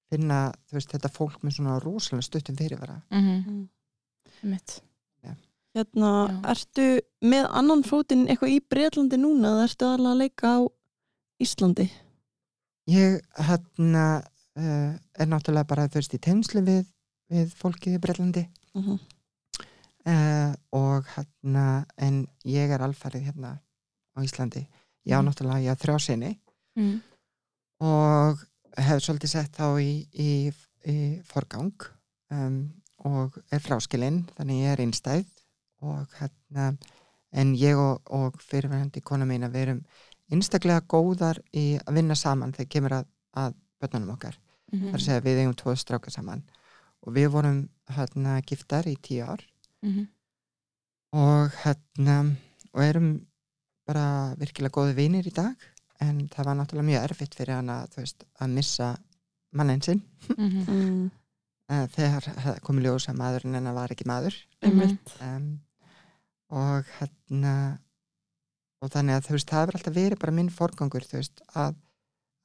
finna þú veist þetta fólk með svona rosalega stuttum fyrirvara Mm Einmitt. Hérna, Já. ertu með annan fótinn eitthvað í Breitlandi núna eða ertu alveg að leika á Íslandi? ég hérna uh, er náttúrulega bara veist í tegnslu við, við fólkið í Breitlandi Mhm. uh, og hérna en ég er alfarið hérna á Íslandi ég á Mhm. náttúrulega, ég á þrjá sinni Mm. og hef svolítið sett þá í, í, í forgang um, og er fráskilinn þannig ég er einstæð og hérna en ég og, og fyrirverandi kona mín að við erum einstaklega góðar í að vinna saman þegar kemur að, að börnunum okkar Mhm. þar að segja við eigum tvo stráka saman. Og við vorum hérna giftar í tíu ár. Mhm. og hérna og erum bara virkilega góði vinir í dag. En það var náttúrulega mjög erfitt fyrir hana þú veist, að missa mannin sinn. Mhm. mm, uh, þegar það kom í ljós að maðurinn hennar var ekki maður. Um, og hérna og þannig að þú veist það hefur alltaf verið bara minn forgangur þú veist að,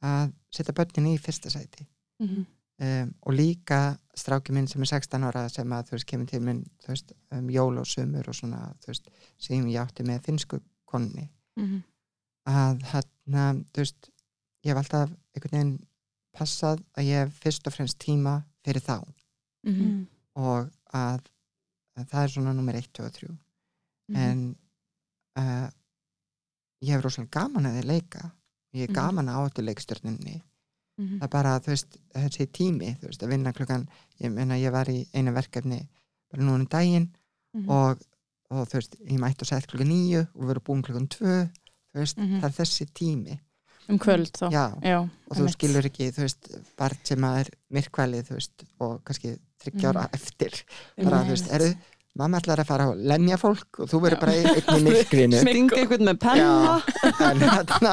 að setja börnin í fyrsta sæti Mhm. um, og líka stráki minn sem er 16 ára sem að þú veist kemur til minn veist um jól og sumur og svona þú veist sem ég átti með finsku konni Mhm. að hérna þú veist ég hef alltaf einhvern veginn passað að ég hef fyrst og fremst tíma fyrir þá Mhm. mm, og að, að það er svona nummer 1, 2 og 3 Mhm. en uh, ég hef rosalega gaman að þið leika ég er Mhm. gaman að áttu leikstjörninni Mhm. það er bara, veist, þessi tími veist, að vinna klukkan, ég meina ég var í eina verkefni bara núna um daginn Mhm. og, og þú veist, ég mætti að setja klukkan nýju og verið búin klukkan tvö Mhm. það er þessi tími. Um kvöld þá. Já, Já, og þú skilur ekki, þú veist, barn sem er myrkvælið, þú veist, og kannski þryggja ára eftir, bara, þú veist, eru mamma ætlar að fara að lemja fólk og þú verður bara í einni myrkrinu stinga einhvern með penna en hérna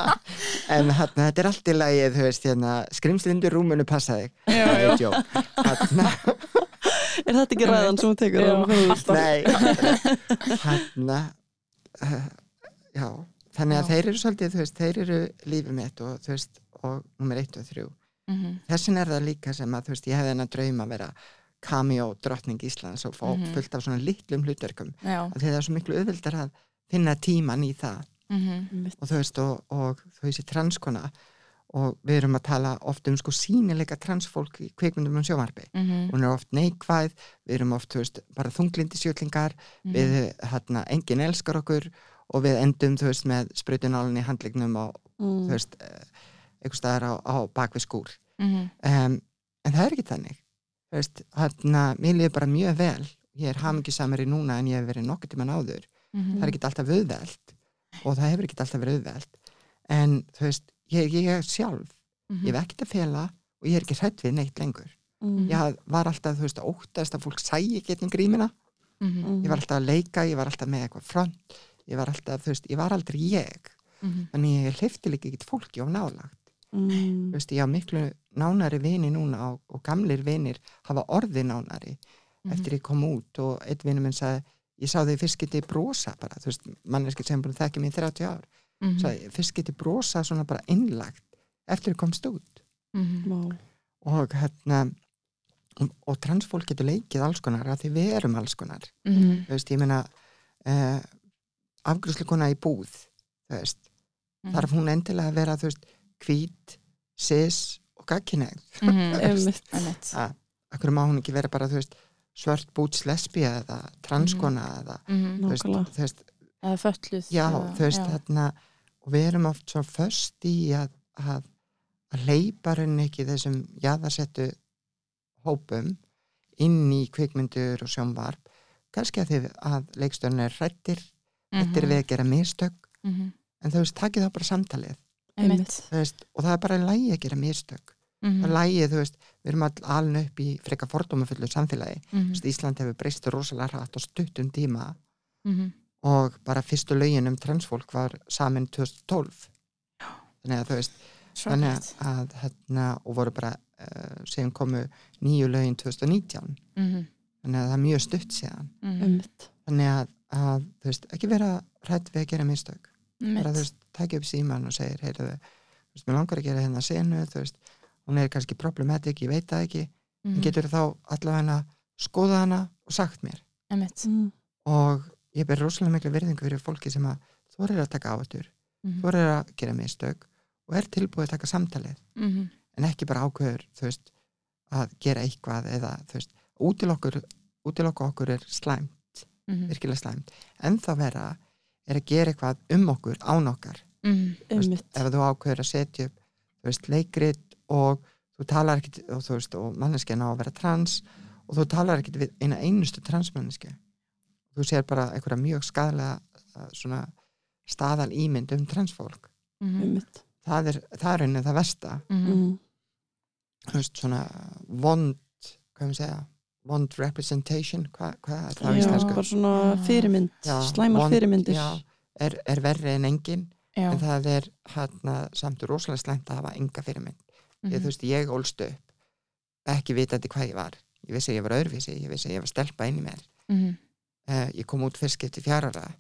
en hérna, þetta er allt í lagi, þú veist, hérna skrimslindur rúmunu passa þig Já, Það já. er djók. hérna, er þetta ekki ræðan sem hún tekur alltaf. nei hérna uh, já, þannig að Já. þeir eru svolítið, veist, þeir eru lífið mitt og þú veist, og nummer 1 og 3 Mhm. þessin er það líka sem að, þú veist, ég hefði hennar drauma að vera cameo drottning Íslands og fá Mhm. fullt af svona litlum hlutverkum að það er svo miklu auðvildar að finna tíman í það Mhm. Einmitt. og þú veist, og, og þú veist, transkona og við erum að tala oft um sko sínileika transfólk í kvikmyndum um sjómarbi Mhm. hún er oft neikvæð, við erum oft veist, bara þunglindi sjötlingar Mhm. við, hérna, enginn elskar okkur og við endum, þú veist, með sprutunálinn í handlegnum og, Mm, þú veist eh, einhvers staðar á, á bakvið skúr Mhm. um, en það er ekki þannig veist, hérna, mér líður bara mjög vel. Ég er hamingisamari núna en ég hef verið nokkuð tíman áður. Mhm. það er ekki alltaf auðvelt og það hefur ekki alltaf verið auðvelt. En þú veist, ég, ég er sjálf. Mhm. ég hef ekkert að fela og ég er ekki hrætt við neitt lengur. Mm, ég var alltaf, þú veist, að óttast að fólk sæi ekki einn grímina, Mhm. mm, ég var alltaf að leika ég var alltaf með eitthvað front. Ég var alltaf, þú veist, ég var aldrei ég. Mhm. þannig ég hlifti líka ekkert fólki á nálagt mm, þú veist, ég á miklu nánari vini núna og, og gamlir vinir hafa orði nánari Mhm. eftir ég kom út og einn vinur minn sagði ég sá þau fyrst getið brosa bara þú veist, manneskið sem búin að þekka mig í 30 ár Mhm. sagði, fyrst getið brosa svona bara innlagt eftir ég komst út Mhm. vá. og hérna og, og transfólk getur leikið alls konar af því við erum alls konar Mhm. þú veist, ég meina uh, afgrúsleikona í búð þú veist, Mhm. þarf hún endilega að vera þú veist, hvít, sis og gagkinegð Mhm. Akkur má hún ekki vera bara veist, svört búts lesbía eða transkona eða Mhm. þú veist, Nákvæmlega. þú veist, Eða fölluð já, eða- þú veist þarna, og við erum oft svo föst í að, að, að leipa rauninni ekki þessum jaðarsettu hópum inn í kvikmyndur og sjónvarp kannski að því að leikstörn er hrættir, hrættir Mhm. við að gera mistök Mhm. en þú veist, takið þá bara samtalið Einmitt. og það er bara lægi að gera mistök Mhm. það er lægi, þú veist, við erum all alin upp í freka fordómafullu samfélagi. Þú veist, Ísland hefur breyst rosalega hratt á stuttum tíma Mhm. og bara fyrstu lögin um transfólk var samin 2012 þannig að þú veist þannig að hérna og voru bara uh, sem komu nýju lögin 2019 Mhm. þannig að það er mjög stutt síðan Mhm. Þannig að, að þú veist, ekki vera hrætt við að gera mistök bara þú veist, takja upp síman og segir heyrðu, þú veist, mér langar að gera hérna senu þú veist, hún er kannski problematic ég veit það ekki, en Mhm. getur þá allavega skoða hana og sagt mér. Mm, og ég ber rosalega miklu virðingu fyrir fólki sem að þorir að taka áhættur Mhm. þorir að gera mistök og er tilbúið að taka samtalið Mhm. en ekki bara ákveður þú veist, að gera eitthvað eða þú veist, útilokkur útilokkur okkur er slæmt, Mhm. virkilega slæmt en þá vera er að gera eitthvað um okkur, án okkar Mhm. Þú veist, ef þú ákveður að setja upp þú veist, leikrit og þú talar ekkit og þú veist, og manneskja ná að vera trans og þú talar ekkit við eina einustu transmanneski þú sér bara einhverja mjög skadlega svona staðal ímynd um transfólk Mhm. einmitt það er, það er henni það versta Mhm. mm. þú veist, svona vond hvað við segja, vond representation hvað, hvað er það á Já, íslensku bara svona Já. fyrirmynd, Já, slæmar vond- fyrirmyndir já, er, er verri en engin Já. en það er hérna samt rosalega slæmt að hafa enga fyrirmynd ég, Mhm. þú veist, ég ólst upp ekki vitandi hvað ég var ég vissi að ég var öðruvísi, ég vissi að ég var stelpa inn í mér Mhm. uh, ég kom út fyrst eftir fjárara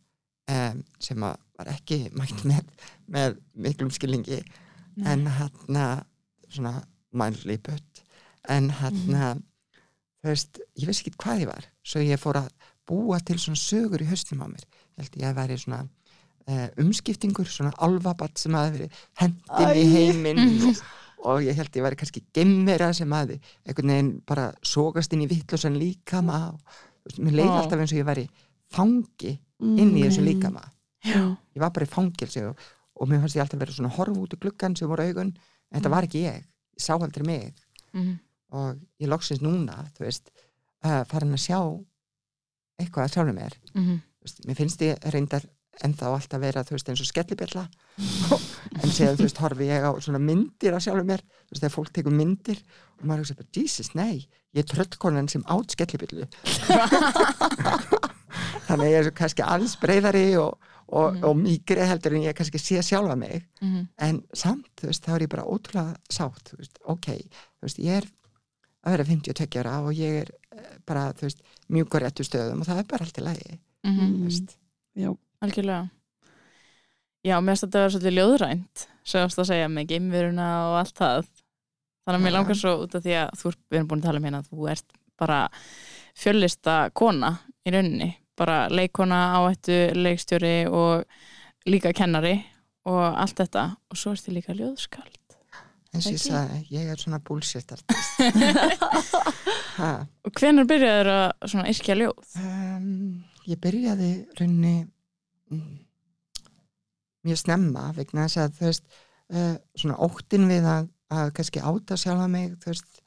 um, sem að var ekki mætt með, með miklum skilningi Nei. en hérna svona mildly put en hérna Mhm. þú veist, ég vissi ekki hvað ég var svo ég fór að búa til svona sögur í höstum á mér, ég held ég að væri svona uh, umskiptingur, svona alvabatt sem að verið hendin í Æ. heiminn Mhm. og, og ég held ég væri kannski gemmera sem að einhvern veginn bara sógast inn í vittlusan líkama og mér leið Ó. alltaf eins og ég væri fangi Mm. inn í þessu líkama Já. ég var bara í fangilsi og, og mér fannst ég alltaf vera svona horf út í gluggan sem voru augun, en þetta Mm. var ekki ég ég sá aldrei mig Mhm. og ég loksins núna, þú veist uh, farin að sjá eitthvað að sjálfum mér Mhm. Þú veist, mér finnst ég reyndar ennþá alltaf vera þú veist eins og skellibjalla en séðan þú veist horfi ég á svona myndir af sjálfum mér, þú veist þegar fólk tekur myndir og maður hugsa bara, Jesus, nei ég er tröllkonan sem átt skellibjallu þannig að ég er svo kannski alls breyðari og, og, Mhm. og mýgri heldur en ég kannski sé sjálfa mig Mhm. en samt, þú veist, þá er ég bara ótrúlega sátt, þú veist, ok þú veist, ég er að vera 52 ára og ég er eh, bara, þú veist mjúkur réttu stöðum og það er bara allt í lagi Mhm. þú veist, Já, Algjörlega. Já, mér finnst þetta að vera svolítið ljóðrænt varst að segja með geimveruna og allt það. Þannig að mér langar svo út af því að þú við erum búin að tala um hérna að þú ert bara fjöllista kona í rauninni. Bara leikona, áættu, leikstjóri og líka kennari og allt þetta. Og svo ert þið líka ljóðskald. eins og ég sagði, ég er svona bullshit artist Og hvenær byrjaður að svona yrkja ljóð? um, ég byrjaði runni mm, mjög snemma vegna þess að þú veist uh, svona óttin við að, að kannski áta sjálfa mig þú veist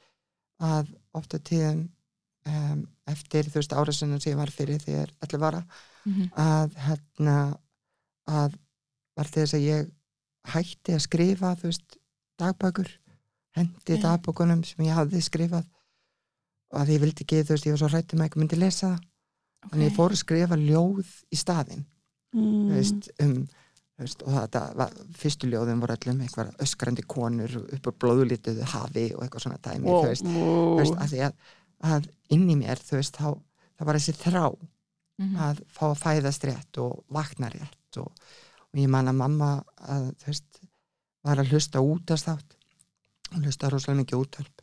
að ofta tíðum um, eftir þú veist árasunum sem ég var fyrir þegar allir vara Mhm. að hérna að var þess að ég hætti að skrifa þú veist dagbækur hendi Já. dagbókunum sem ég hafði skrifað og að ég vildi ekki, þú veist, ég var svo hrættum að ekki myndi lesa það þannig ég fór að skrifa ljóð í staðinn mm. veist, um veist, og þetta var, fyrstu ljóðin voru öllum eitthvað öskrandi konur upp á blóðlituðu hafi og eitthvað svona dæmi Wow. þú veist, þú veist, að því að, að inn í mér, þú veist, þá það var þessi þrá Mhm. að fá að fæðast rétt og vakna rétt og, og ég man að mamma að þú veist var að hlusta útast átt og hlusta rosalega mikið útvarp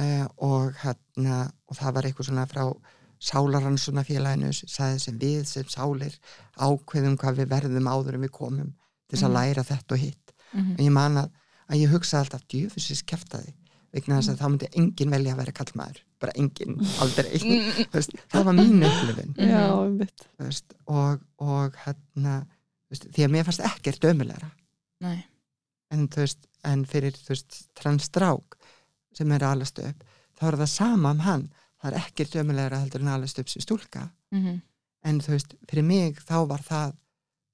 uh, og hérna og það var eitthvað svona frá sálarannsuna félaginu sagði sem við sem sálir ákveðum hvað við verðum áður en við komum til þess að Mhm. læra þetta og hitt. Mhm. og ég man að, að ég hugsa alltaf djöfisins kæftaði vegna þess að þá myndi enginn velja að vera kallmaður bara enginn, aldrei. Mhm. Veist, það var mín upplifin Já, veist, og, og hérna veist, því að mér fannst ekkert ömulegra en, veist, en fyrir veist, transstrák sem er að alast upp þá er það sama um hann það er ekkert ömulegra heldur en upp sem stúlka Mhm. en þú veist, fyrir mig þá var það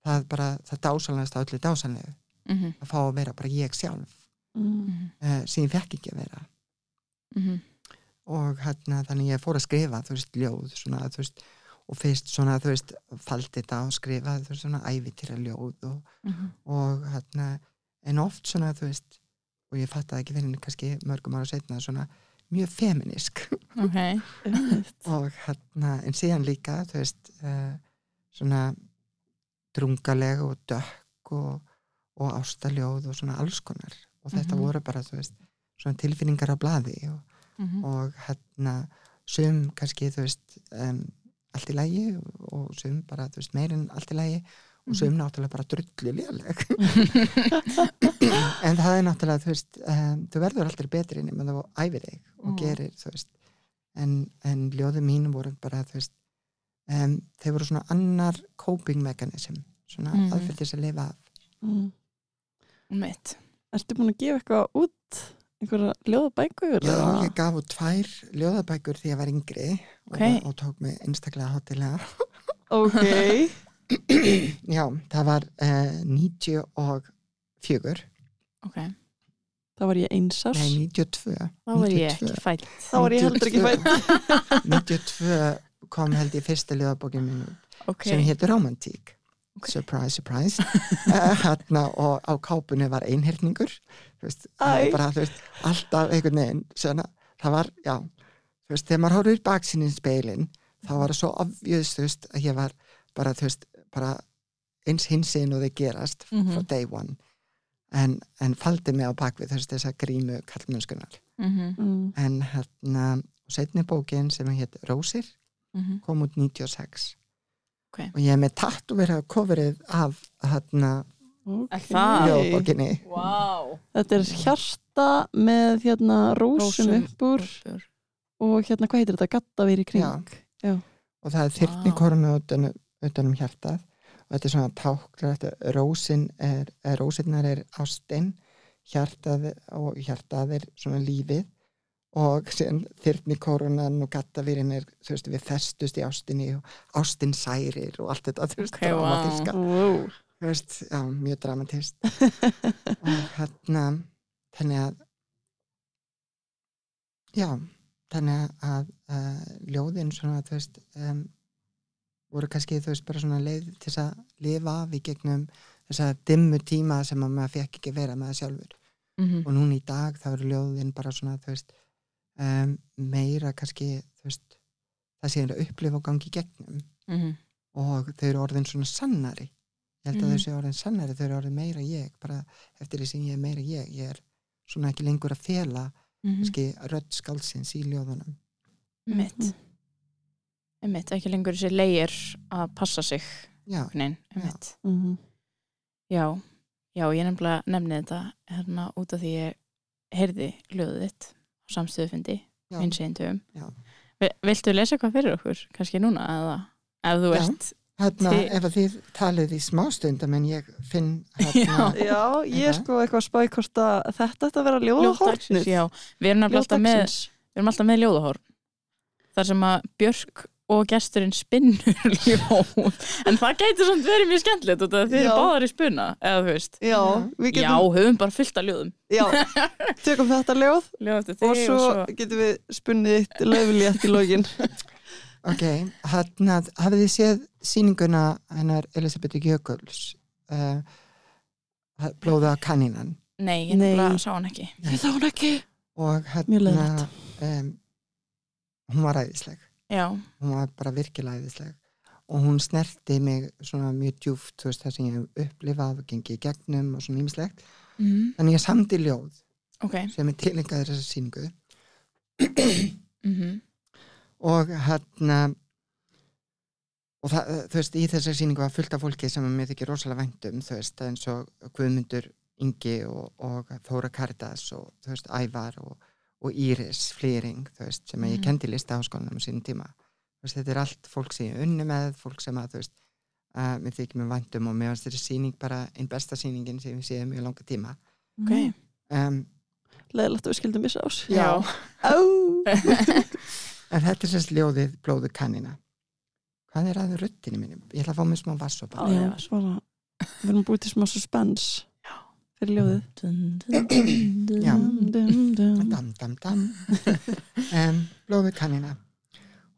það bara, það dásanlegast á öllu dásanlegu Mhm. að fá að vera bara ég sjálf mm. Mhm. uh, sem ég fekk ekki að vera Mhm. og hérna þannig ég fór að skrifa þú veist, ljóð svona, þú veist, og fyrst svona, þú veist, faldi þetta og skrifa þú veist, svona ævitýra ljóð og, Mhm. og hérna en oft svona, þú veist og ég fattaði ekki fyrir kannski mörgum ára setna svona mjög feminisk Ok. Einmitt og hérna, en síðan líka þú veist, uh, svona drungaleg og dökk og, og ástaljóð og svona alls konar og þetta Mhm. voru bara, þú veist, svona tilfinningar á blaði og Mhm. og hérna sum kannski þú veist um, allt í lægi og, og sum bara þú veist meirinn allt í lægi og sum náttúrulega bara drullu léleg en það er náttúrulega þú veist um, þú verður aldrei betri nema þú æfir þig og Mm. gerir þú veist en, en ljóði mín voru bara þú veist um, þeir voru svona annar coping mechanism svona aðferð til þess að lifa af Mm. mitt Ertu búin að gefa eitthvað út einhverja ljóðabækur? Já, eða? ég gaf út tvær ljóðabækur því ég var yngri Ok. og, og tók mig einstaklega hátilega Ok, Já, það var uh, 94 ok, það var ég einsás. Nei, 92 þá var ég 92. ekki fætt þá var ég heldur ekki fætt 92 kom held ég fyrsta ljóðabókin minn út ok, sem hétur Romantík. Ok. surprise, surprise. Uh, hérna, og á kápunni var veist, alltaf einhvern veginn svona, það var, já veist, þegar maður horfður baksinni í speilin þá var það svo veist, að ég var bara, veist, bara eins hinsinn og þau gerast Mhm. frá day one en, en faldi mig á bakvið þess þess að grímu kallmönskunar mhm, mm. en hérna, setni bókin sem hétt Rósir mhm, kom út 96 Ok. og ég er með tattu verið að coverið af hérna ljóðbókinni wow Þetta er hjarta með hérna rósum Rósum. upp úr og hérna hvað heitir þetta? Gattavir í kring Já. og það er þyrni Vá. korunu utan, um hjartað og þetta er svona þetta rósin er, er rósinnar er ástin hjartað og hjartað er svona lífið og síðan þyrni korunan og gattavirinn er þú veist við festust í ástinni og ástin særir og allt þetta þú veist Ok, vá. dramatíska wow. þú veist, já, mjög dramatist og hérna þannig að já, þannig að uh, ljóðin svona, þú veist um, voru kannski, þú veist, bara svona leið til þess að lifa af í gegnum þess að dimmu tíma sem að maður fekk ekki vera með það sjálfur. Mhm, og núna í dag þá eru ljóðin bara svona, þú veist um, meira kannski, þú veist það sé að upplifa og gangi í gegnum. Mhm, og þau eru orðin svona sannari. Ég held að Mhm. þau séu orðin sannari þau eru orðin meira ég, bara eftir því sem ég er meira ég. Ég er svona ekki lengur að fela mhm, kannski rödd skálsins í ljóðunum. Mitt mitt, ekki lengur þessi leir að passa sig já, Nein, Já. mitt mm Já, já, ég nefnilega nefni þetta hérna út af því ég heyrði ljóðið þitt á samstöðufundi já, töfum. Já. Viltu lesa eitthvað fyrir okkur, kannski núna, eða ef þú Já. ert hérna Þi- ef að þið talið í smástundum en ég finn hérna, Já, ég er sko eitthvað í hvort að þetta ætti að vera já, við erum alltaf með, Ljóðdagsins. við erum alltaf með ljóðahorn þar sem að Björk og gesturinn spinnur ljóð. En það gæti samt verið mjög skemmtilegt út af því þið eru Já. báðar í spuna, eða þú veist. Já, við Já, getum höfum bara fullt af ljóðum. Já, tökum þetta ljóð Ljóð eftir og svo, getum við spunnið eitt löflétt í lokin. Ok, hérna hafið þið séð sýninguna hennar Elisabeth Jökuls uh, blóða kanninan Nei, ég nefnilega sá hann ekki. Við þá hún ekki. Og hérna um, hún var æðisleg Já, hún var bara virkilega æðisleg. Og hún snerti mig svona mjög djúft veist það sem ég hef upplifað og gengið í gegnum og svona ímislegt mm. þannig ég samdi ljóð ok. sem er tilengaður þessa sýningu. Mm og hérna og það, þú veist, í þessar sýningu var fullt af fólki sem mér þykir rosalega væntum þú veist, eins og Guðmundur Ingi og, og Þóra Karitas og þú veist, Ævar og, og Íris Flýring, veist, sem að ég Mhm. kendi lista á sínum tíma. Veist, þetta er allt fólk sem ég unni með fólk sem að, veist, uh, mér þykir mér væntum og mér finnst þessi sýning bara einn besta sýningin sem ég séð mjög langa tíma. Ok, um, Leðilegt að við skildum missa ás já, en þetta er sérst ljóðið blóðu kannina. Hvað er að ruttinu mínum? Ég ætla að fá mér smá já, já. svara Við erum búið til smá suspens fyrir ljóðið. Já. Dam, dam, dam. Um, blóðu kannina.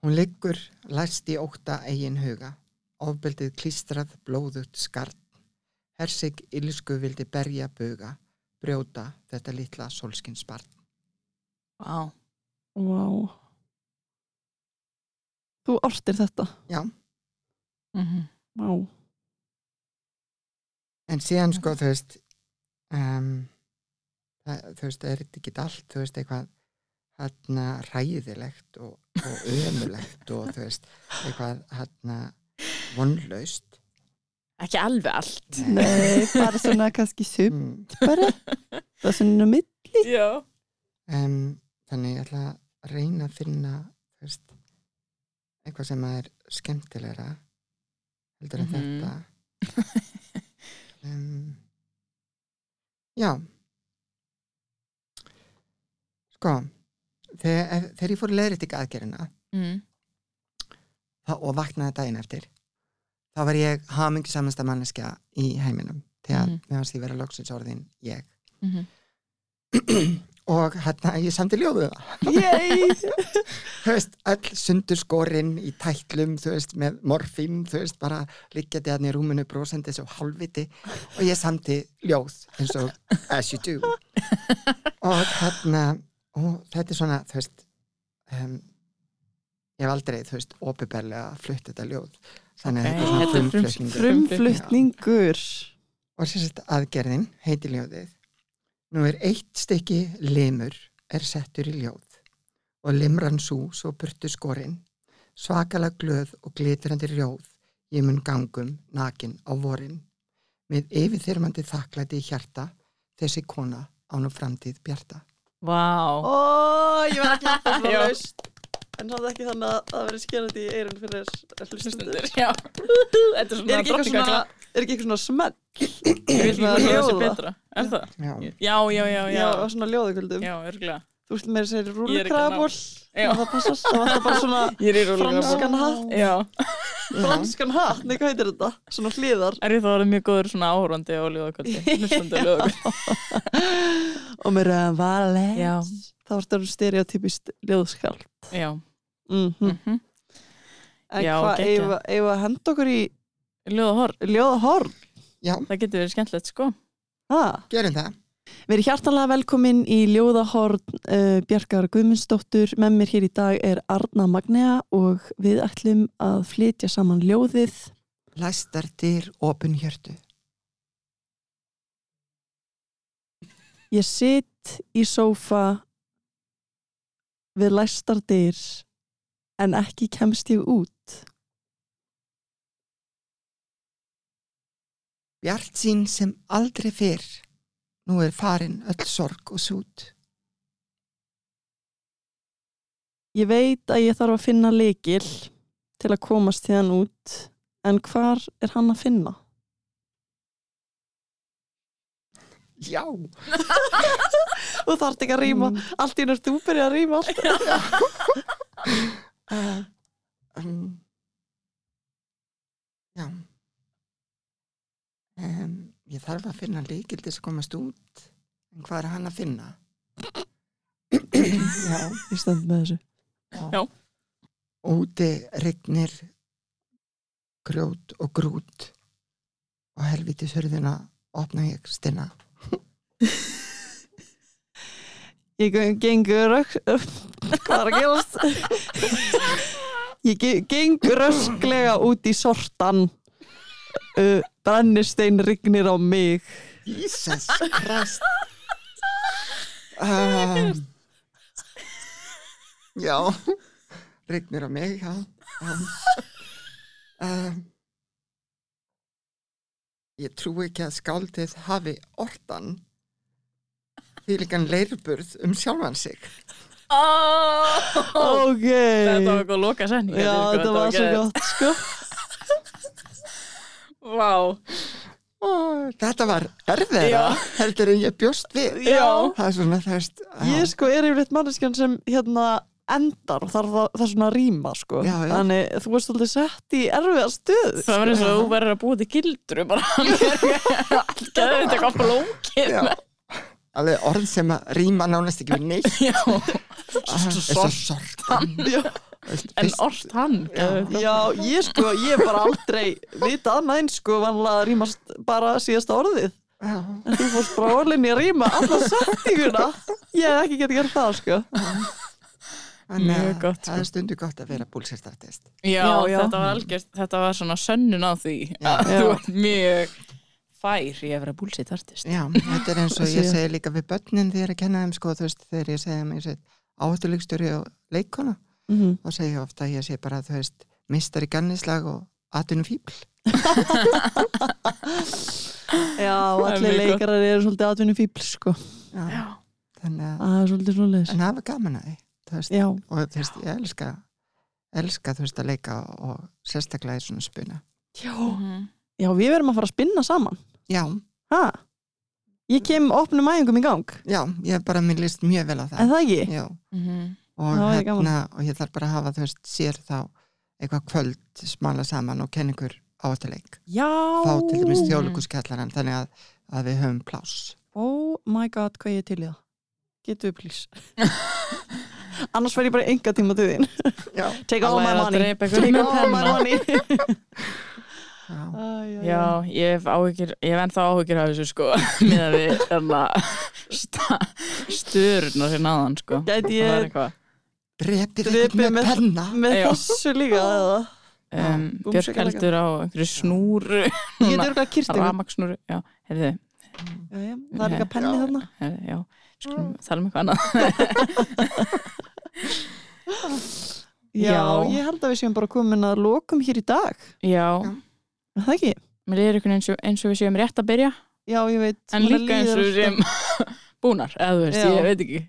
Hún liggur læst í óta eigin huga. Ofbeldið klístrað blóðut skarn. Hersig ilsku vildi berja buga. Brjóta þetta litla sólskinsbarn. Vá, Vá. Þú ortir þetta. Já, mhm, Vá. En síðan sko þú veist um, það, þú veist, er þetta ekki allt þú veist, eitthvað hérna ræðilegt og, og ömulegt og þú veist, eitthvað hérna vonlaust? Ekki alveg allt. Nei, bara svona kannski sup mm. bara. Það er svona Já. Um, þannig ég ætla að reyna að finna veist, eitthvað sem er skemmtilegra heldur en Mhm. þetta. Um, já sko þegar, þegar ég fór leiðrætt ekki aðgerina mm. og vaknaði daginn eftir þá var ég hamingi samansta manneskja í heiminum þegar mm Mhm. meðan því vera loksins orðin ég Mm og hérna ég samti ljóðu Yey! þú veist, öll sundur skorinn í tætlum, þú veist, með morfím þú veist, bara liggjandi hann í rúminu brosandi svo hálfviti. Og ég samti ljóð eins og as you do. Og hérna og þetta er svona, þú veist um, ég hef aldrei, þú veist, opiðberlega flutt þetta ljóð. Þannig að þetta er svona frumflutningur. Frumflutningur. Og sem sagt aðgerðin heitir ljóðið nú er eitt stykki limur er settur í ljóð og limran sú svo burtu skorinn. Svakalega glöð og glitrandi rjóð ég mun gangum nakin á vorin. Með yfirþyrmandi þakklæti í hjarta þessi kona án og framtíð bjarta. Vá. Ó, ég var að klappa svona Já. laust En það er ekki þannig að það verið skerandi í eirun fyrir hlustundur já. Þetta er Er svona ekki drottningagla er ekki eitthvað svona smell? Ég vil svona hvað ljóða? betra. Er það? Já, Já, já, já, Já, og svona ljóðugöldum Já, örgulega Þú veist með að rúlukraðaból Já. og það passast, það var bara svona Franskan hatt. Já. Franskan hatt, nei hvað heitir þetta? Svona hliðar. Er ég þá orðið mjög góður svona áhorfandi á ljóðakvöldi? Hlustandi á ljóðakvöldi. Og með röðan valet Já. þá er þetta stereotypist ljóðskald Já. Mm mhm. En Já, hvað, geggjað. eigum við- eigum við að henda okkur í Ljóðahorn ljóðahorn? já, Það getur verið skemmtilegt sko Ah. gerum það Við erum hjartanlega velkomin í Ljóðahorn uh, Bjarkar Guðmundsdóttur. Með mér hér í dag er Arna Magnea og við ætlum að flytja saman ljóðið. Læstar dyr opun hjörtu Ég sitt í sófa við læstar dyr en ekki kemst ég út. Bjart sín sem aldrei fyrr. Nú er farin öll sorg og sút. Ég veit að ég þarf að finna leikil til að komast hérna út en hvar er hann að finna? Já, Þú þarft ekki að rýma, allt í nörd þú byrja að rýma allt. uh, um, Já um, Ég þarf að finna líkil til þess að komast út en hvað er hann að finna? Já, Ég stend með þessu. Já. úti rignir grjót og grút og helvítis hörðina opna ég stinna Ég geng- gengur hvað er að gerast? Ég ge- geng rösklega út í sortan uh, brennistein rignir á mig. Jesus Christ. Um, Já. Rignir á mig já, já. Um, Ég trú ekki að skáldið hafi ortan. Því líkan leirburð um sjálfan sig. Oh! Ok. Þetta var eitthvað loka setning Já, þetta var svo gott sko Vá. Þetta var erfiðra heldur en ég bjóst við. Já. Það er svona það veist Ég sko er yfirleitt manneskjan sem hérna endar og þarf það, það er svona að rýma sko. Já, já. Þannig þú veist alltaf sett í erfiða stöð Það var eins og þú verður að búa til gildru bara. Allt getur þetta eitthvað flókið Já. Alveg orð sem að rýma nánast ekki við neitt. Já, Ah, og sortan en orst hann já, ég sko, ég hef bara aldrei vita annað eins sko vanlega rýmast bara síðasta orðið Já. En þú fórst bara orðinni að rýma alla setninguna Ég hef ekki getið gert það sko Þannig að Mjög gott, það sko. er stundu gott að vera búlsestartist Já, Já, já. þetta var algjörst, þetta var svona sönnun á því Já. að Já. þú ert mjög fær í að vera búlsitt artist Já, þetta er eins og Það ég sé. segi líka við börnin þegar ég kenna þeim sko, þú veist, þegar ég ég segi áhættuleikstjóri og leikona mm -hmm. þá segi ég ofta að ég segi bara, þú veist mistar í gannislag og atvinnum fíbl Já, er allir leikarar eru svolítið atvinni fíbl sko Já, þannig að Það er svolítið svolítið en hafa gaman að því og þú veist, ég elska elska þú veist að leika og sérstaklega í svona spuna Já. Mhm. Já, við verðum að fara að spinna saman. já, Ha? Ég kem opnum æfingum í gang. já, ég bara mér líst mjög vel á það En það ekki? já, Mhm. Og Já, er gaman. hérna og ég þarf bara að hafa þú veist sér þá eitthvað kvöld smala saman og áhættuleik Já. fá til dæmis þjóðluguskjallaran þannig að, að við höfum pláss Oh my god, hvað ég er til í það? Getu við please. Annars fer ég bara enga tíma til þín. já, Take all my money. Take all my money. já. Æ, æ, æ. Já, ég hef áhyggjur, ég hef ennþá áhyggjur af þessu sko, með að við þarna störurnar hérna aðan sko. Gæti Það ég eitthvað. með, með- penna með Já. þessu líka eða? Um, Björk heldur á einhverju Já, já, Það er líka penni þarna. já, skulum tala um eitthvað annað. Já, ég held að við séum bara komin að lokum hér í dag. Já, Já. Er Það ekki? mér er einhvern og, eins og við séum rétt að byrja, Já, ég veit. en líka eins og við séum búnar, eða þú veist, ég veit ekki.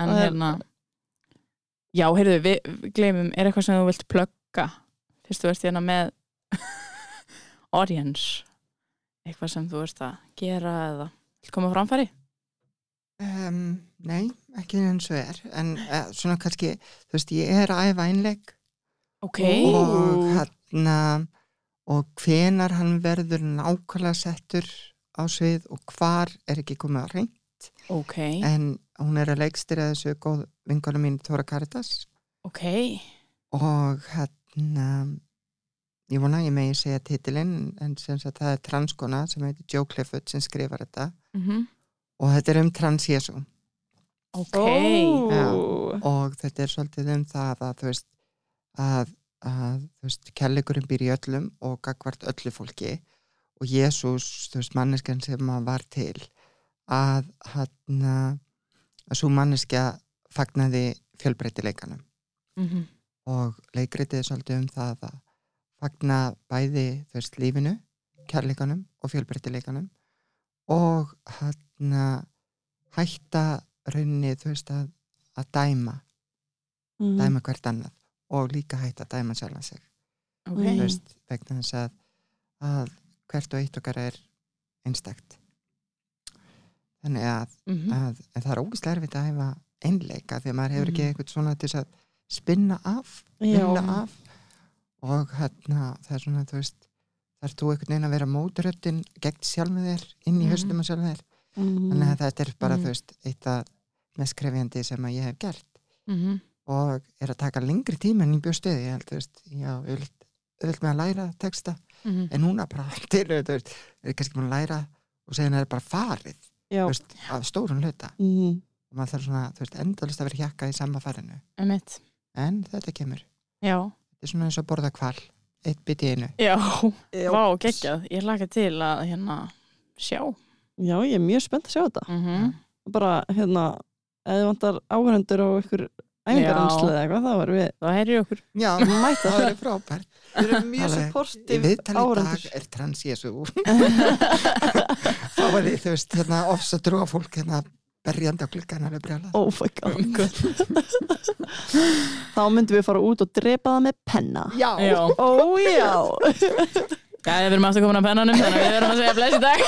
En er- hérna, já, heyrðu, við, við gleymum, er eitthvað sem þú vilt plugga, fyrst þú ert hérna með audience, eitthvað sem þú ert að gera eða koma framfæri? Um, nei, ekki eins og er. En uh, svona kannski, þú veist, ég er að æfa einleik. Ok. og hérna og hvenar hann verður nákvæmlega settur á svið og hvar er ekki komið á reynd Ok, en hún er að leikstýra þessu góð vingunum mín Tóra Karitas. Ok, og hérna ég vona að ég megi segja titilinn en sem sagt það er transkona sem heitir Joe Clifford sem skrifar þetta. Mm og þetta er um trans-Jésu ok, Ó. og þetta er svolítið um það að þú veist að, að þú veist, kærleikurinn býr í öllum og gagvart öllu fólki. Og Jésús, þú veist, manneskjan sem var til að hann að svo manneskja fagnaði fjölbreytileikanum mm og leikritið er svolítið um það að fagna bæði veist, lífinu, kærleikanum og fjölbreytileikanum og hann hætta rauninni, þú veist, að, að dæma Mhm. dæma hvert annað og líka hægt að dæma sjálfa sig ok, Mm. þú veist, vegna þess að, að hvert og eitt okkar er einstakt þannig að, Mhm. að en það er ógislega erfitt að hefa einleika því að maður hefur ekki Mhm. eitthvað svona til að spinna af, af og hérna það er svona, þú veist þarf þú einhvern veginn að vera móturöttin gegn sjálfum þér, inn í Mhm. haustum og sjálfum þér Mhm. þannig að þetta er bara, Mhm. þú veist, eitt af mest krefjandi sem að ég hef gert Mhm. og er að taka lengri tíma en ég bjóð stöði, ég held, þú veist, já, auðvitað með að læra texta, Mhm. en núna bara til, þú veist, er kannski búin að læra og segja henni er bara farið, veist, af stórun hluta Mhm. Og maður þarf svona, þú veist, endalist að vera hjakka í sama farinu, Einmitt. en þetta kemur, Já, þetta er svona eins og að borða kval, eitt bit í einu. já, vá, geggjað, ég laka til að hérna sjá. Já, ég er mjög spennt að sjá þetta. Mm Bara, hérna, ef þið vantar áhörendur á ykkur æfingarhanslu eða eitthvað, þá erum við Það heyrir okkur. Já, mæta það er frábært. Við erum mjög supportive viðtali í dag er trans-Jésu. Þá var því, þú veist, hérna, ofs að drúa fólk, hérna, berjandi á klukkan alveg brjálað. Oh my god. Þá myndum við fara út og drepa það með penna. Já, Já, Ó já. Já, við erum aftur komin að pennanum þannig að við erum að segja bless í dag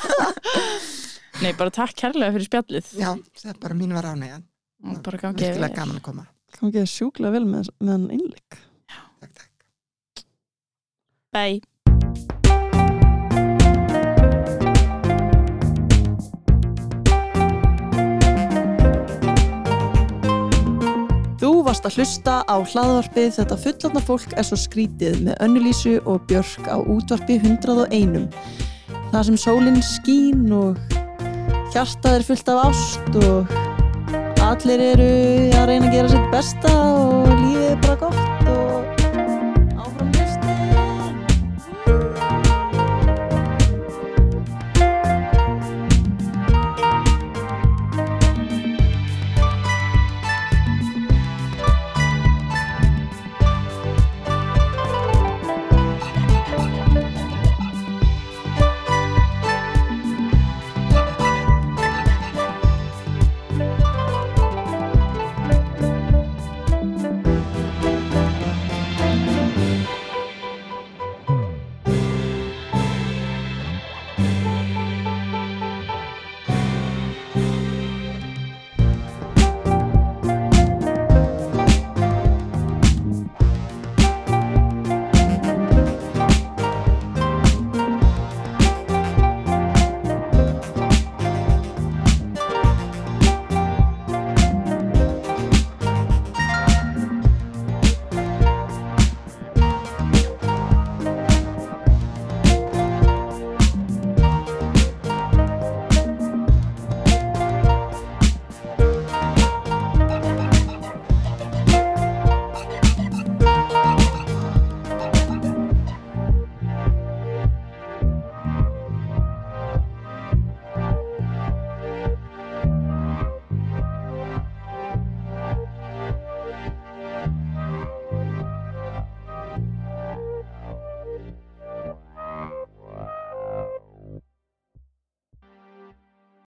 Nei, bara takk kærlega fyrir spjallið já, það er bara mín var ánægjan. og bara gangi Virkilega gaman að koma. Að sjúkla vel með, með hann innleik. Takk, takk. Bye varst að hlusta á hlaðvarpið Þetta fullotna fólk er svo skrítið með Önnulísu og Björk á útvarpi 101. Það sem sólinn skín og hjartað er fullt af ást og allir eru að reyna að gera sitt besta og lífið er bara gott.